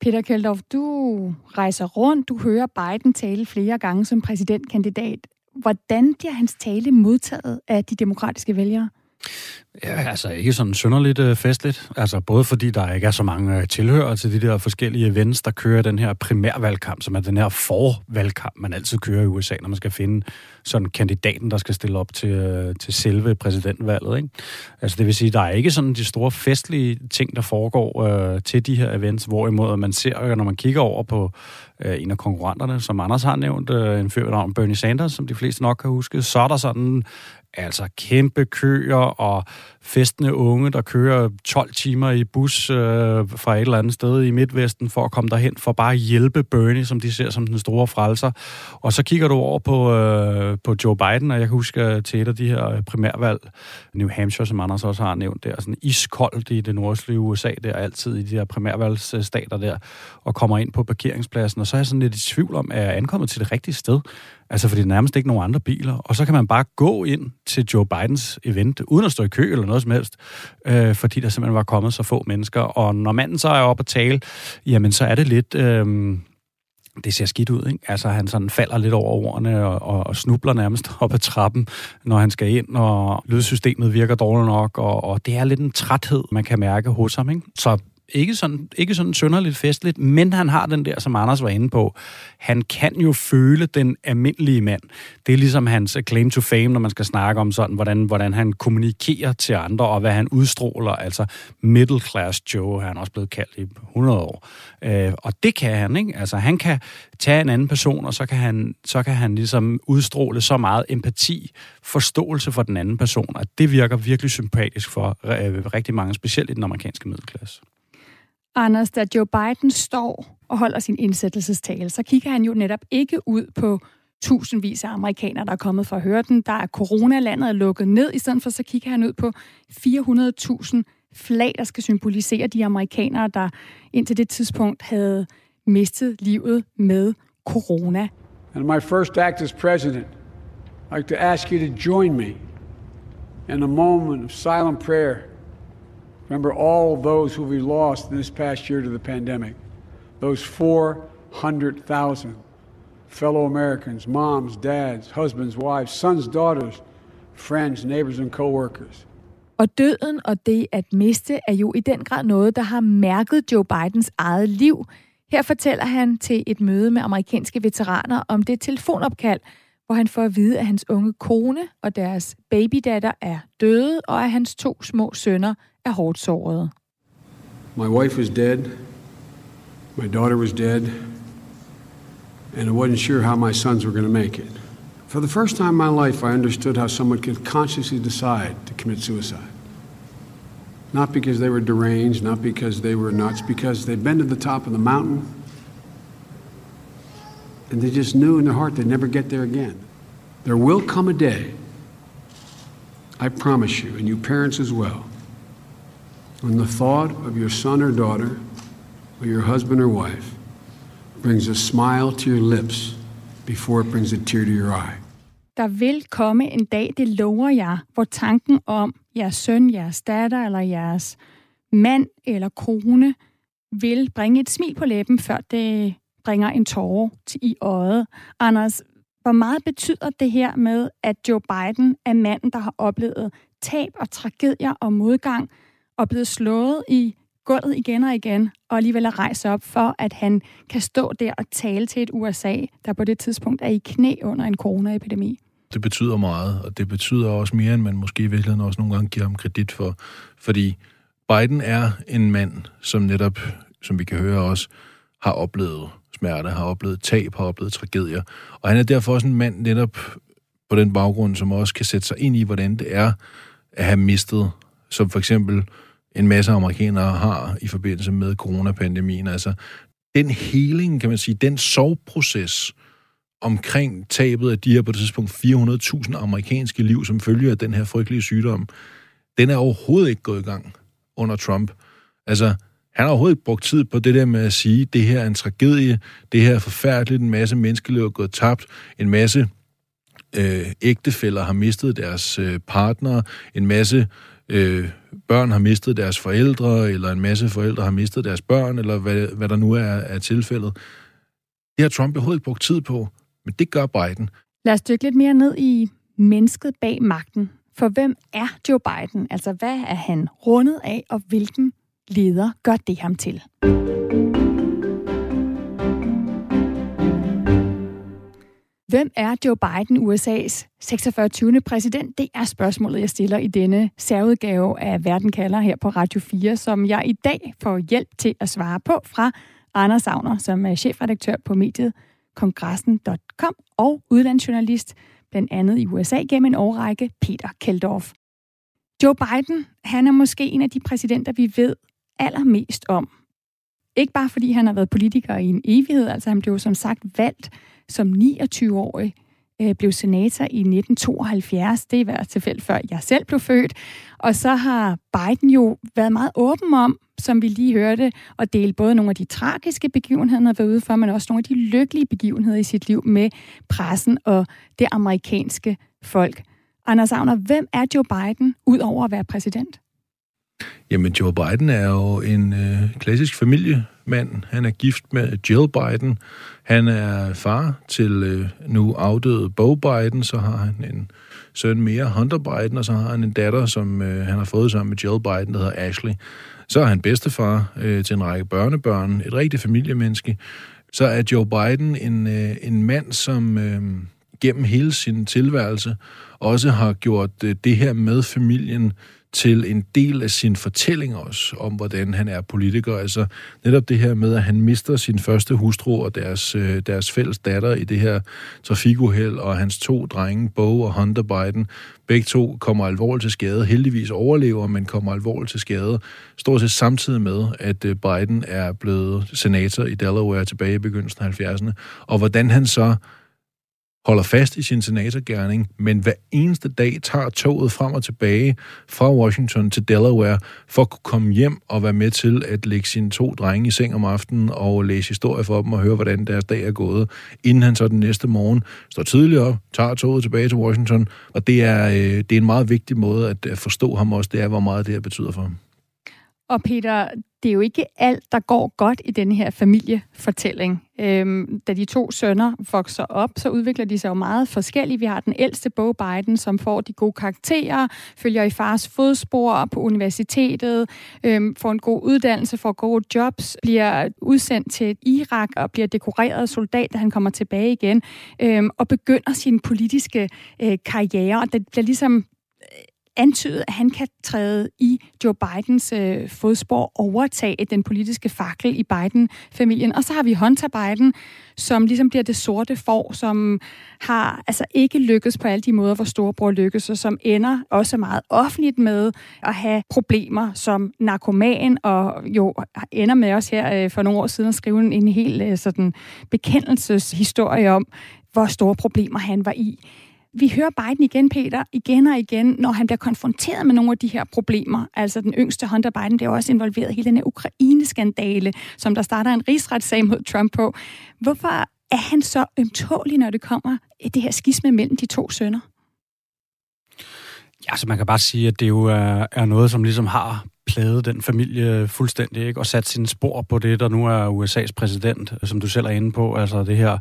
Peter Keldorf, du rejser rundt, du hører Biden tale flere gange som præsidentkandidat. Hvordan bliver hans tale modtaget af de demokratiske vælgere? Ja, altså ikke sådan synderligt øh, festligt. Altså både fordi der ikke er så mange øh, tilhører til de der forskellige events, der kører den her primærvalgkamp, som er den her forvalgkamp, man altid kører i USA, når man skal finde sådan kandidaten, der skal stille op til, øh, til selve præsidentvalget. Ikke? Altså det vil sige, der er ikke sådan de store festlige ting, der foregår øh, til de her events, hvorimod man ser, øh, når man kigger over på øh, en af konkurrenterne, som Anders har nævnt, øh, en fyr navn Bernie Sanders, som de fleste nok kan huske, så er der sådan altså kæmpe køer og festende unge, der kører 12 timer i bus øh, fra et eller andet sted i Midtvesten for at komme derhen for bare at hjælpe Bernie, som de ser som den store frelser. Og så kigger du over på, øh, på Joe Biden, og jeg kan huske til et af de her øh, primærvalg, New Hampshire, som Anders også har nævnt der, sådan iskoldt i det nordlige USA, der altid i de her primærvalgsstater der, og kommer ind på parkeringspladsen, og så er jeg sådan lidt i tvivl om, at jeg er ankommet til det rigtige sted. Altså, fordi der er nærmest ikke nogen andre biler. Og så kan man bare gå ind til Joe Bidens event, uden at stå i kø eller noget som helst, øh, fordi der simpelthen var kommet så få mennesker. Og når manden så er oppe at tale, jamen, så er det lidt... Øh, det ser skidt ud, ikke? Altså, han sådan falder lidt over ordene og, og, og snubler nærmest op ad trappen, når han skal ind, og lydsystemet virker dårligt nok, og, og det er lidt en træthed, man kan mærke hos ham, ikke? Så ikke sådan, ikke sådan sønderligt festligt, men han har den der, som Anders var inde på. Han kan jo føle den almindelige mand. Det er ligesom hans claim to fame, når man skal snakke om sådan, hvordan, hvordan han kommunikerer til andre, og hvad han udstråler. Altså middle class Joe, han er også blevet kaldt i 100 år. Øh, og det kan han, ikke? Altså han kan tage en anden person, og så kan han, så kan han ligesom udstråle så meget empati, forståelse for den anden person, at det virker virkelig sympatisk for øh, rigtig mange, specielt i den amerikanske middelklasse. Anders, da Joe Biden står og holder sin indsættelsestale, så kigger han jo netop ikke ud på tusindvis af amerikanere, der er kommet for at høre den. Der er coronalandet er lukket ned. I stedet for så kigger han ud på 400.000 flag, der skal symbolisere de amerikanere, der indtil det tidspunkt havde mistet livet med corona. And my first act as president, I'd like to ask you to join me in a moment of silent prayer Remember all those who we lost in this past year to the pandemic. Those 400,000 fellow Americans, moms, dads, husbands, wives, sons, daughters, friends, neighbors and coworkers. Og døden og det at miste er jo i den grad noget, der har mærket Joe Bidens eget liv. Her fortæller han til et møde med amerikanske veteraner om det telefonopkald, hvor han får at vide, at hans unge kone og deres babydatter er døde, og at hans to små sønner er hårdt sårede. My wife was dead. My daughter was dead. And I wasn't sure how my sons were going to make it. For the first time in my life, I understood how someone could consciously decide to commit suicide. Not because they were deranged, not because they were nuts, because they'd been to the top of the mountain and they just knew in their heart they'd never get there again. There will come a day, I promise you, and you parents as well, when the thought of your son or daughter, or your husband or wife, brings a smile to your lips before it brings a tear to your eye. Der vil komme en dag, det lover jeg, hvor tanken om jeres søn, jeres datter eller jeres mand eller kone vil bringe et smil på læben, før det bringer en tårer til i øjet. Anders, hvor meget betyder det her med, at Joe Biden er manden, der har oplevet tab og tragedier og modgang, og blevet slået i gulvet igen og igen, og alligevel at rejse op for, at han kan stå der og tale til et USA, der på det tidspunkt er i knæ under en coronaepidemi? Det betyder meget, og det betyder også mere, end man måske i virkeligheden også nogle gange giver ham kredit for. Fordi Biden er en mand, som netop, som vi kan høre også, har oplevet smerte, har oplevet tab, har oplevet tragedier. Og han er derfor også en mand netop på den baggrund, som også kan sætte sig ind i, hvordan det er at have mistet, som for eksempel en masse amerikanere har i forbindelse med coronapandemien. Altså, den heling, kan man sige, den sovproces omkring tabet af de her på det tidspunkt 400.000 amerikanske liv, som følger af den her frygtelige sygdom, den er overhovedet ikke gået i gang under Trump. Altså, han har overhovedet ikke brugt tid på det der med at sige, det her er en tragedie, det her er forfærdeligt, en masse menneskeliv er gået tabt, en masse øh, ægtefælder har mistet deres øh, partner, en masse øh, børn har mistet deres forældre, eller en masse forældre har mistet deres børn, eller hvad, hvad der nu er, er tilfældet. Det har Trump overhovedet ikke brugt tid på, men det gør Biden. Lad os dykke lidt mere ned i mennesket bag magten. For hvem er Joe Biden? Altså, hvad er han rundet af, og hvilken leder gør det ham til? Hvem er Joe Biden, USA's 46. præsident? Det er spørgsmålet, jeg stiller i denne særudgave af Verden kalder her på Radio 4, som jeg i dag får hjælp til at svare på fra Anders Savner, som er chefredaktør på mediet kongressen.com og udlandsjournalist, blandt andet i USA gennem en årrække, Peter Keldorf. Joe Biden, han er måske en af de præsidenter, vi ved allermest om. Ikke bare fordi han har været politiker i en evighed, altså han blev som sagt valgt som 29-årig, øh, blev senator i 1972. Det er i hvert tilfælde før jeg selv blev født. Og så har Biden jo været meget åben om, som vi lige hørte, at dele både nogle af de tragiske begivenheder, han har været ude for, men også nogle af de lykkelige begivenheder i sit liv med pressen og det amerikanske folk. Anders Agner, hvem er Joe Biden, ud over at være præsident? Jamen, Joe Biden er jo en øh, klassisk familiemand. Han er gift med Jill Biden. Han er far til øh, nu afdøde Bo Biden. Så har han en søn mere, Hunter Biden, og så har han en datter, som øh, han har fået sammen med Jill Biden, der hedder Ashley. Så er han bedstefar øh, til en række børnebørn, et rigtigt familiemenneske. Så er Joe Biden en, øh, en mand, som øh, gennem hele sin tilværelse også har gjort øh, det her med familien til en del af sin fortælling også, om hvordan han er politiker. Altså netop det her med, at han mister sin første hustru og deres, øh, deres fælles datter i det her trafikuheld, og hans to drenge, Bo og Hunter Biden, begge to kommer alvorligt til skade. Heldigvis overlever, men kommer alvorligt til skade. Stort set samtidig med, at øh, Biden er blevet senator i Delaware tilbage i begyndelsen af 70'erne. Og hvordan han så holder fast i sin senatorgærning, men hver eneste dag tager toget frem og tilbage fra Washington til Delaware for at kunne komme hjem og være med til at lægge sine to drenge i seng om aftenen og læse historie for dem og høre, hvordan deres dag er gået, inden han så den næste morgen står tidligt op, tager toget tilbage til Washington, og det er, øh, det er en meget vigtig måde at forstå ham også, det er, hvor meget det her betyder for ham. Og Peter, det er jo ikke alt, der går godt i den her familiefortælling. Øhm, da de to sønner vokser op, så udvikler de sig jo meget forskelligt. Vi har den ældste Bo Biden, som får de gode karakterer, følger i fars fodspor på universitetet, øhm, får en god uddannelse, får gode jobs, bliver udsendt til Irak og bliver dekoreret soldat, da han kommer tilbage igen, øhm, og begynder sin politiske øh, karriere. Og det bliver ligesom antydet, at han kan træde i Joe Bidens øh, fodspor, overtage den politiske fakkel i Biden-familien. Og så har vi Hunter Biden, som ligesom bliver det sorte får, som har altså ikke lykkes på alle de måder, hvor storebror lykkes, og som ender også meget offentligt med at have problemer som narkoman, og jo ender med os her øh, for nogle år siden at skrive en, en hel øh, sådan bekendelseshistorie om, hvor store problemer han var i vi hører Biden igen, Peter, igen og igen, når han bliver konfronteret med nogle af de her problemer. Altså den yngste Hunter Biden bliver også involveret i hele den her Ukraine-skandale, som der starter en rigsretssag mod Trump på. Hvorfor er han så ømtålig, når det kommer øh, det her skisme mellem de to sønner? Ja, så man kan bare sige, at det jo er, er noget, som ligesom har plaget den familie fuldstændig, ikke? og sat sine spor på det, der nu er USA's præsident, øh, som du selv er inde på. Altså det her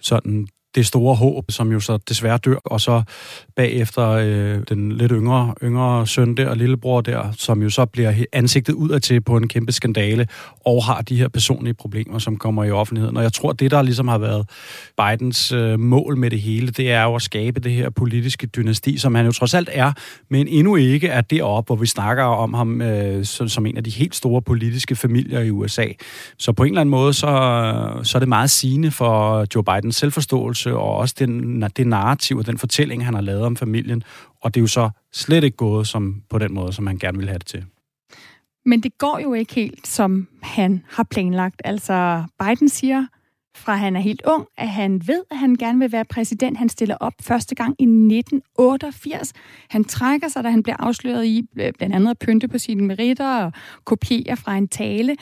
sådan det store håb, som jo så desværre dør, og så bagefter øh, den lidt yngre, yngre søn der og lillebror der, som jo så bliver ansigtet udad til på en kæmpe skandale, og har de her personlige problemer, som kommer i offentligheden. Og jeg tror, det der ligesom har været Bidens øh, mål med det hele, det er jo at skabe det her politiske dynasti, som han jo trods alt er, men endnu ikke er deroppe, hvor vi snakker om ham øh, som, som en af de helt store politiske familier i USA. Så på en eller anden måde, så, så er det meget sigende for Joe Bidens selvforståelse, oplevelse, og også den, det narrativ og den fortælling, han har lavet om familien. Og det er jo så slet ikke gået som, på den måde, som han gerne vil have det til. Men det går jo ikke helt, som han har planlagt. Altså, Biden siger, fra han er helt ung, at han ved, at han gerne vil være præsident. Han stiller op første gang i 1988. Han trækker sig, da han bliver afsløret i øh, blandt andet at pynte på sine meritter og kopier fra en tale.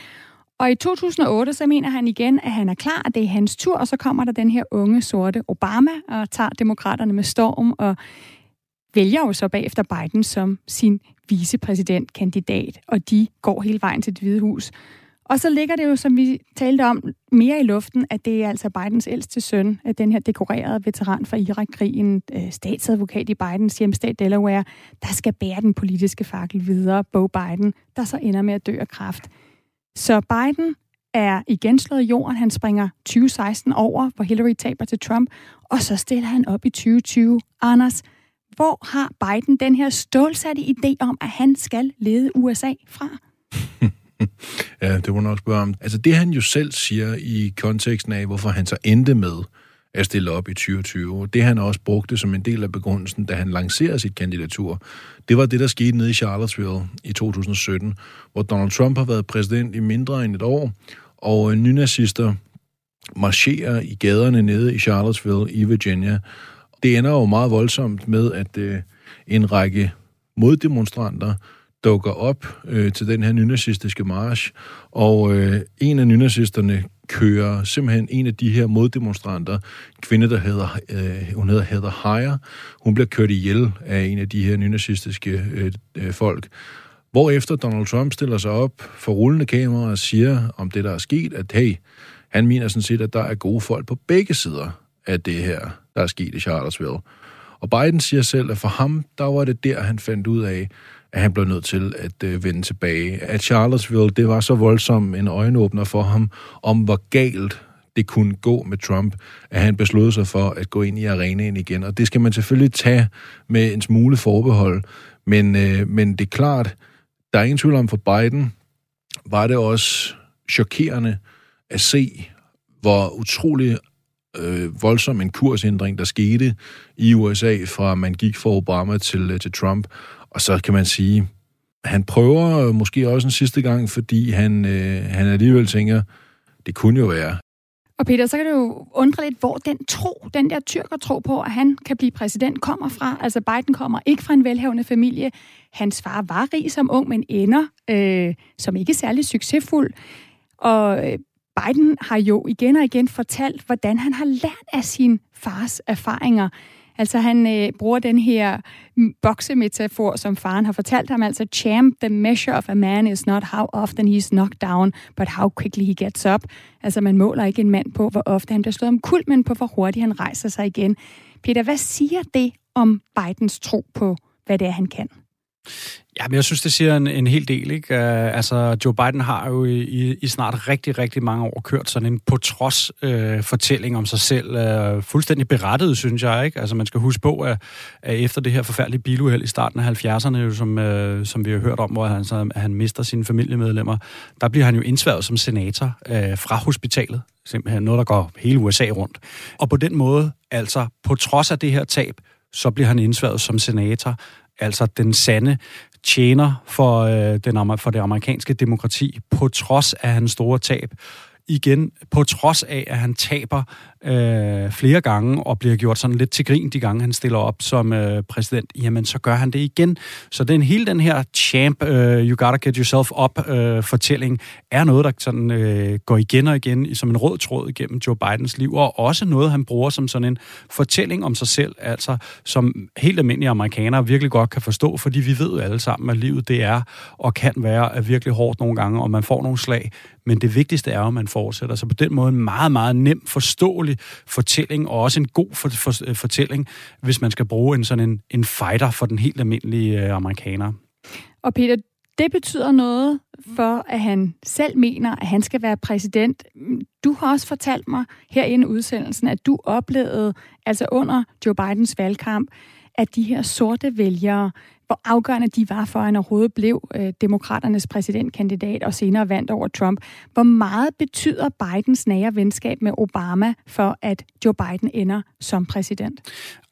Og i 2008, så mener han igen, at han er klar, at det er hans tur, og så kommer der den her unge sorte Obama og tager demokraterne med storm og vælger jo så bagefter Biden som sin vicepræsidentkandidat, og de går hele vejen til det hvide hus. Og så ligger det jo, som vi talte om, mere i luften, at det er altså Bidens ældste søn, at den her dekorerede veteran fra Irak-krigen, øh, statsadvokat i Bidens hjemstat Delaware, der skal bære den politiske fakkel videre, Bo Biden, der så ender med at dø af kræft. Så Biden er igen slået i jorden. Han springer 2016 over, hvor Hillary taber til Trump, og så stiller han op i 2020. Anders, hvor har Biden den her stålsatte idé om, at han skal lede USA fra? ja, det må nok spørge om. Altså det han jo selv siger i konteksten af, hvorfor han så endte med at stille op i 2020. Det han også brugte som en del af begrundelsen, da han lancerede sit kandidatur, det var det, der skete nede i Charlottesville i 2017, hvor Donald Trump har været præsident i mindre end et år, og øh, nynazister marcherer i gaderne nede i Charlottesville i Virginia. Det ender jo meget voldsomt med, at øh, en række moddemonstranter dukker op øh, til den her nynazistiske march, og øh, en af nynazisterne kører simpelthen en af de her moddemonstranter, en kvinde, der hedder, øh, hun hedder Heather Heyer, hun bliver kørt ihjel af en af de her nynazistiske øh, øh, folk. Hvorefter Donald Trump stiller sig op for rullende kamera og siger om det, der er sket, at hey, han mener sådan set, at der er gode folk på begge sider af det her, der er sket i Charlottesville. Og Biden siger selv, at for ham, der var det der, han fandt ud af, at han blev nødt til at øh, vende tilbage. At Charlottesville, det var så voldsom en øjenåbner for ham, om hvor galt det kunne gå med Trump, at han besluttede sig for at gå ind i arenaen igen. Og det skal man selvfølgelig tage med en smule forbehold. Men, øh, men det er klart, der er ingen tvivl om for Biden, var det også chokerende at se, hvor utrolig øh, voldsom en kursændring, der skete i USA, fra man gik fra Obama til, øh, til Trump. Og så kan man sige, han prøver måske også en sidste gang, fordi han, øh, han alligevel tænker, det kunne jo være. Og Peter, så kan du jo undre lidt, hvor den tro, den der tyrker tro på, at han kan blive præsident, kommer fra. Altså Biden kommer ikke fra en velhavende familie. Hans far var rig som ung, men ender øh, som ikke særlig succesfuld. Og øh, Biden har jo igen og igen fortalt, hvordan han har lært af sin fars erfaringer. Altså han øh, bruger den her mm, boksemetafor, som faren har fortalt ham, altså champ, the measure of a man is not how often he's knocked down, but how quickly he gets up. Altså man måler ikke en mand på, hvor ofte han bliver slået om kul, men på hvor hurtigt han rejser sig igen. Peter, hvad siger det om Bidens tro på, hvad det er, han kan? Ja, men jeg synes, det siger en, en hel del. Ikke? Uh, altså, Joe Biden har jo i, i snart rigtig, rigtig mange år kørt sådan en på trods uh, fortælling om sig selv. Uh, fuldstændig berettet, synes jeg. Ikke? Altså, man skal huske på, at, at efter det her forfærdelige biluheld i starten af 70'erne, som, uh, som vi har hørt om, hvor han, så, han mister sine familiemedlemmer, der bliver han jo indsværet som senator uh, fra hospitalet. Simpelthen noget, der går hele USA rundt. Og på den måde, altså på trods af det her tab, så bliver han indsværet som senator altså den sande tjener for, øh, den, for det amerikanske demokrati, på trods af hans store tab. Igen, på trods af, at han taber øh, flere gange og bliver gjort sådan lidt til grin de gange, han stiller op som øh, præsident, jamen så gør han det igen. Så den hele den her champ, øh, you gotta get yourself up øh, fortælling, er noget, der sådan øh, går igen og igen som en rød tråd igennem Joe Bidens liv, og også noget, han bruger som sådan en fortælling om sig selv, altså som helt almindelige amerikanere virkelig godt kan forstå, fordi vi ved alle sammen, at livet det er og kan være virkelig hårdt nogle gange, og man får nogle slag, men det vigtigste er at man fortsætter. Så på den måde en meget, meget nem, alvorlig fortælling, og også en god for, for, øh, fortælling, hvis man skal bruge en sådan en, en fighter for den helt almindelige øh, amerikaner. Og Peter, det betyder noget for, at han selv mener, at han skal være præsident. Du har også fortalt mig herinde i udsendelsen, at du oplevede, altså under Joe Bidens valgkamp, at de her sorte vælgere hvor afgørende de var for, at han overhovedet blev øh, demokraternes præsidentkandidat og senere vandt over Trump. Hvor meget betyder Bidens nære venskab med Obama for, at Joe Biden ender som præsident?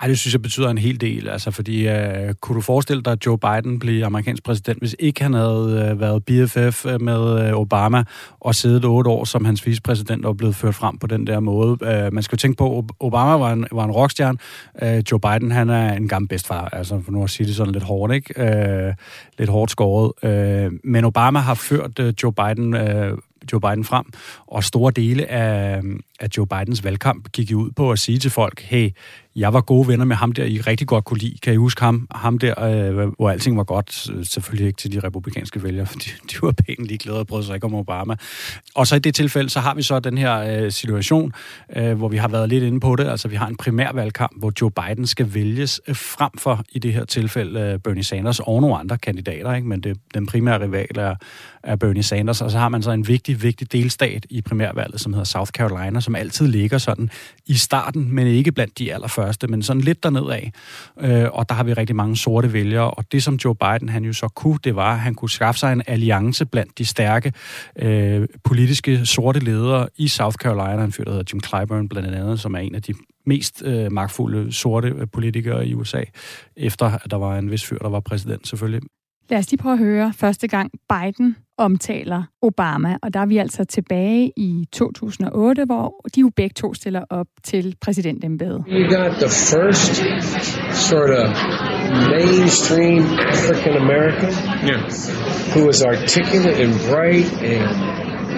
Ej, det synes jeg betyder en hel del. Altså, fordi øh, kunne du forestille dig, at Joe Biden blev amerikansk præsident, hvis ikke han havde øh, været BFF øh, med øh, Obama og siddet otte år som hans vicepræsident og blevet ført frem på den der måde? Øh, man skal jo tænke på, Obama var en, var en rockstjerne. Øh, Joe Biden, han er en gammel bedstfar, altså for nu at sige det sådan lidt hårdt, ikke? Øh, lidt hårdt skåret. Øh, men Obama har ført øh, Joe Biden øh, Joe Biden frem, og store dele af, af Joe Bidens valgkamp gik ud på at sige til folk, hey, jeg var gode venner med ham der, I rigtig godt kunne lide. Kan I huske ham? Ham der, øh, hvor alting var godt. Selvfølgelig ikke til de republikanske vælgere, for de, de var pænt ligeglade og brød sig ikke om Obama. Og så i det tilfælde, så har vi så den her øh, situation, øh, hvor vi har været lidt inde på det. Altså, vi har en primærvalgkamp, hvor Joe Biden skal vælges øh, frem for, i det her tilfælde, øh, Bernie Sanders og nogle andre kandidater, ikke? men det, den primære rival er, er Bernie Sanders. Og så har man så en vigtig, vigtig delstat i primærvalget, som hedder South Carolina, som altid ligger sådan i starten, men ikke blandt de allerførste, men sådan lidt derned af. Øh, og der har vi rigtig mange sorte vælgere, og det som Joe Biden han jo så kunne, det var, at han kunne skaffe sig en alliance blandt de stærke øh, politiske sorte ledere i South Carolina. Han fyr, der hedder Jim Clyburn blandt andet, som er en af de mest øh, magtfulde sorte øh, politikere i USA, efter at der var en vis fyr, der var præsident selvfølgelig. Lad os lige prøve at høre første gang Biden omtaler Obama, og der er vi altså tilbage i 2008, hvor de jo begge to stiller op til præsidentembedet. You got the first sort of mainstream African American yeah. who was articulate and bright and,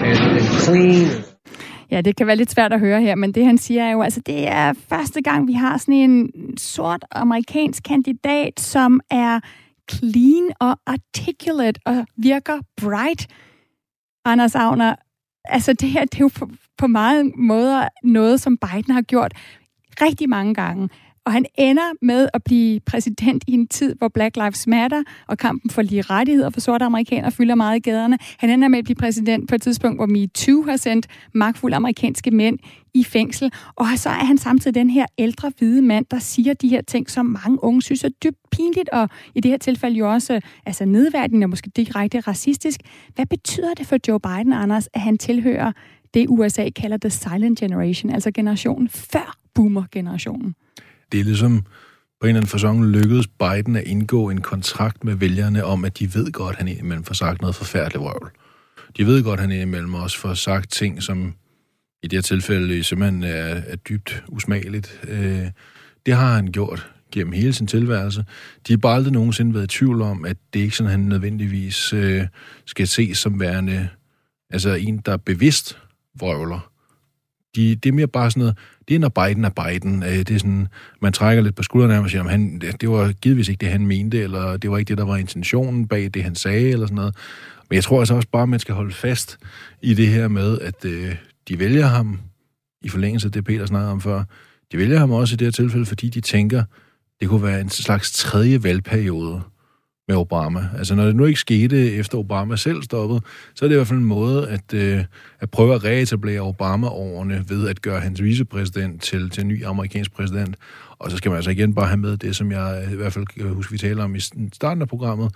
and, and clean. Ja, det kan være lidt svært at høre her, men det han siger er jo, altså det er første gang, vi har sådan en sort amerikansk kandidat, som er clean og articulate og virker bright. Anders Agner, altså det her, det er jo på, på mange måder noget, som Biden har gjort rigtig mange gange. Og han ender med at blive præsident i en tid, hvor Black Lives Matter og kampen for lige rettigheder for sorte amerikanere fylder meget i gaderne. Han ender med at blive præsident på et tidspunkt, hvor MeToo har sendt magtfulde amerikanske mænd i fængsel. Og så er han samtidig den her ældre hvide mand, der siger de her ting, som mange unge synes er dybt pinligt, og i det her tilfælde jo også altså nedværdigende og måske direkte racistisk. Hvad betyder det for Joe Biden, Anders, at han tilhører det, USA kalder the silent generation, altså generationen før boomer-generationen? Det er ligesom på en eller anden fasong lykkedes Biden at indgå en kontrakt med vælgerne om, at de ved godt, at han indimellem får sagt noget forfærdeligt vrøvl. De ved godt, at han indimellem også får sagt ting, som i det her tilfælde simpelthen er, er dybt usmageligt. Øh, det har han gjort gennem hele sin tilværelse. De har bare aldrig nogensinde været i tvivl om, at det ikke sådan, han nødvendigvis øh, skal ses som værende altså en, der bevidst vrøvler. De, det er mere bare sådan noget, det er når Biden er Biden. Øh, det er sådan, man trækker lidt på skuldrene af og siger, han, det var givetvis ikke det, han mente, eller det var ikke det, der var intentionen bag det, han sagde, eller sådan noget. Men jeg tror altså også bare, at man skal holde fast i det her med, at øh, de vælger ham, i forlængelse af det, Peter snakkede om før, de vælger ham også i det her tilfælde, fordi de tænker, det kunne være en slags tredje valgperiode med Obama. Altså når det nu ikke skete efter Obama selv stoppede, så er det i hvert fald en måde at, øh, at prøve at reetablere Obama-årene ved at gøre hans vicepræsident til, til en ny amerikansk præsident. Og så skal man altså igen bare have med det, som jeg øh, i hvert fald husker, vi taler om i starten af programmet.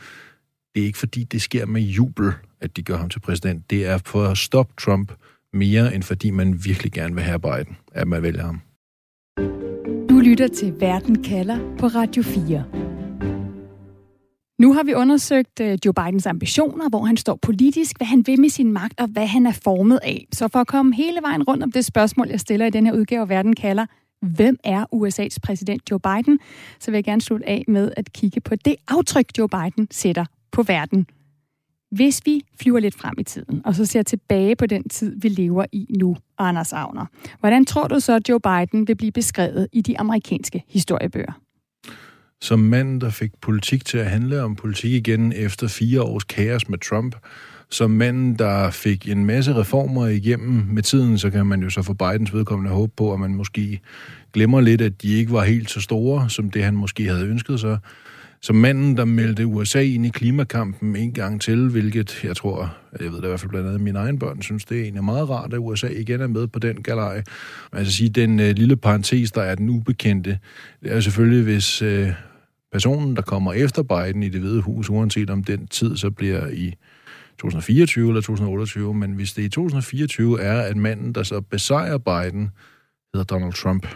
Det er ikke fordi, det sker med jubel, at de gør ham til præsident. Det er for at stoppe Trump mere, end fordi man virkelig gerne vil have Biden, at man vælger ham. Du lytter til Verden kalder på Radio 4. Nu har vi undersøgt øh, Joe Bidens ambitioner, hvor han står politisk, hvad han vil med sin magt og hvad han er formet af. Så for at komme hele vejen rundt om det spørgsmål, jeg stiller i den her udgave, Verden kalder, hvem er USA's præsident Joe Biden, så vil jeg gerne slutte af med at kigge på det aftryk, Joe Biden sætter på verden. Hvis vi flyver lidt frem i tiden, og så ser tilbage på den tid, vi lever i nu, Anders Agner, hvordan tror du så, Joe Biden vil blive beskrevet i de amerikanske historiebøger? Som manden, der fik politik til at handle om politik igen efter fire års kaos med Trump, som manden, der fik en masse reformer igennem med tiden, så kan man jo så for Bidens vedkommende håbe på, at man måske glemmer lidt, at de ikke var helt så store, som det han måske havde ønsket sig. Som manden, der meldte USA ind i klimakampen en gang til, hvilket jeg tror, jeg ved det i hvert fald blandt andet mine egne børn, synes det er egentlig meget rart, at USA igen er med på den galej. Altså sige, den øh, lille parentes, der er den ubekendte, det er selvfølgelig, hvis øh, personen, der kommer efter Biden i det hvide hus, uanset om den tid så bliver i 2024 eller 2028, men hvis det i 2024 er, at manden, der så besejrer Biden, hedder Donald Trump,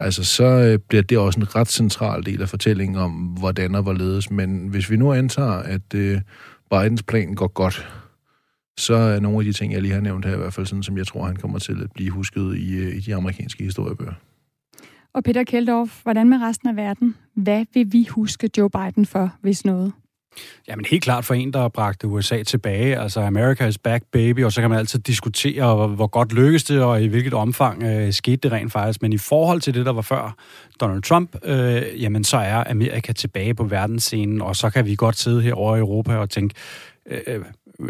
altså så øh, bliver det også en ret central del af fortællingen om, hvordan og hvorledes. Men hvis vi nu antager, at øh, Bidens plan går godt, så er nogle af de ting, jeg lige har nævnt her, i hvert fald sådan, som jeg tror, han kommer til at blive husket i, øh, i de amerikanske historiebøger. Og Peter Keldorf, hvordan med resten af verden? Hvad vil vi huske Joe Biden for, hvis noget? Jamen helt klart for en, der bragte USA tilbage. Altså America is back, baby, og så kan man altid diskutere, hvor, hvor godt lykkedes det, og i hvilket omfang øh, skete det rent faktisk. Men i forhold til det, der var før Donald Trump, øh, jamen så er Amerika tilbage på verdensscenen, og så kan vi godt sidde her over i Europa og tænke, øh,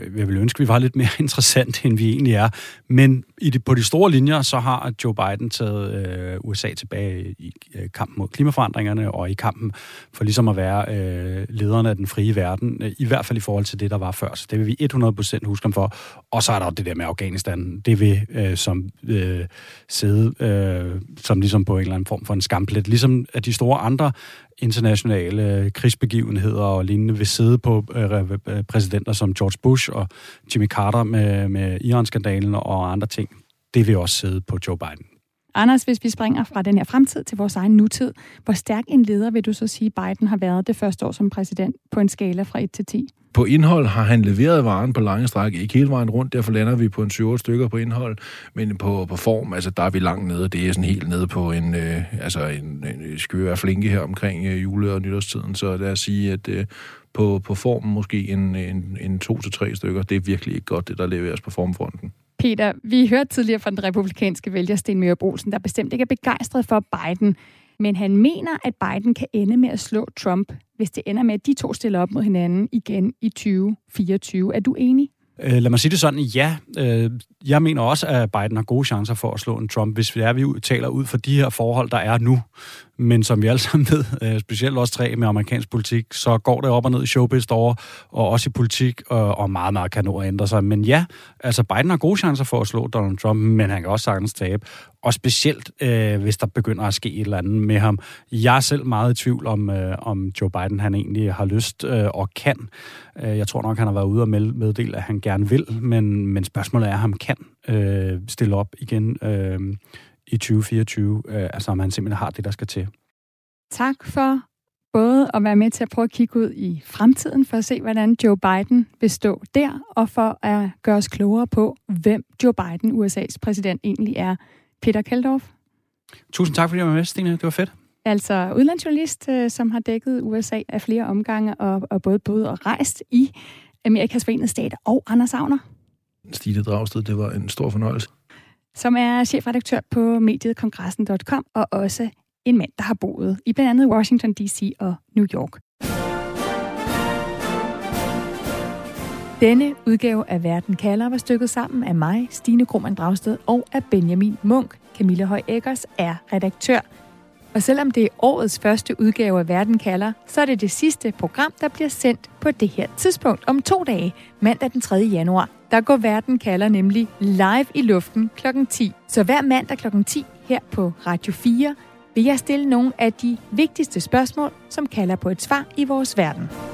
Øh, jeg vil ønske, at vi var lidt mere interessant, end vi egentlig er. Men i de, på de store linjer, så har Joe Biden taget øh, USA tilbage i øh, kampen mod klimaforandringerne, og i kampen for ligesom at være øh, lederne af den frie verden, øh, i hvert fald i forhold til det, der var før. Så det vil vi 100% huske ham for. Og så er der det der med Afghanistan. Det vil øh, som øh, sidde øh, som ligesom på en eller anden form for en skamplet. Ligesom at de store andre internationale øh, krigsbegivenheder og lignende vil sidde på øh, øh, præsidenter som George Bush og Jimmy Carter med, med Iran-skandalen og andre ting. Det vil også sidde på Joe Biden. Anders, hvis vi springer fra den her fremtid til vores egen nutid, hvor stærk en leder vil du så sige, Biden har været det første år som præsident på en skala fra 1 til 10? På indhold har han leveret varen på lange stræk, ikke hele vejen rundt, derfor lander vi på en 7 stykker på indhold, men på, på form, altså der er vi langt nede, det er sådan helt nede på en, øh, altså en, en skøre flinke her omkring øh, jule- og nytårstiden, så lad os sige, at øh, på, på formen måske en, en, en 2-3 stykker, det er virkelig ikke godt, det der leveres på formfronten. Peter, vi hørte tidligere fra den republikanske vælger Sten Mørup Olsen, der bestemt ikke er begejstret for Biden. Men han mener, at Biden kan ende med at slå Trump, hvis det ender med, at de to stiller op mod hinanden igen i 2024. Er du enig? Øh, lad mig sige det sådan, ja. Øh, jeg mener også, at Biden har gode chancer for at slå en Trump, hvis vi, er, vi taler ud for de her forhold, der er nu. Men som vi alle sammen ved, øh, specielt også tre med amerikansk politik, så går det op og ned i showbiz over, og også i politik, og, og meget, meget kan nå at ændre sig. Men ja, altså Biden har gode chancer for at slå Donald Trump, men han kan også sagtens tabe. Og specielt, øh, hvis der begynder at ske et eller andet med ham. Jeg er selv meget i tvivl om, øh, om Joe Biden han egentlig har lyst øh, og kan. Øh, jeg tror nok, han har været ude og meddele, at han gerne vil, men, men spørgsmålet er, om han kan øh, stille op igen øh, i 2024, øh, altså om han simpelthen har det, der skal til. Tak for både at være med til at prøve at kigge ud i fremtiden, for at se, hvordan Joe Biden vil stå der, og for at gøre os klogere på, hvem Joe Biden, USA's præsident, egentlig er. Peter Keldorf. Tusind tak, fordi du var med, Stine. Det var fedt. Altså udlandsjournalist, øh, som har dækket USA af flere omgange, og, og både boet og rejst i Amerikas Forenede Stater, og Anders Agner. Stine Dragsted, det var en stor fornøjelse som er chefredaktør på mediet kongressen.com, og også en mand, der har boet i blandt andet Washington D.C. og New York. Denne udgave af Verden kalder var stykket sammen af mig, Stine Krohmann Dragsted, og af Benjamin Munk. Camilla Høj Eggers er redaktør. Og selvom det er årets første udgave af Verden kalder, så er det det sidste program, der bliver sendt på det her tidspunkt om to dage, mandag den 3. januar. Der går Verden kalder nemlig live i luften kl. 10. Så hver mandag kl. 10 her på Radio 4 vil jeg stille nogle af de vigtigste spørgsmål, som kalder på et svar i vores verden.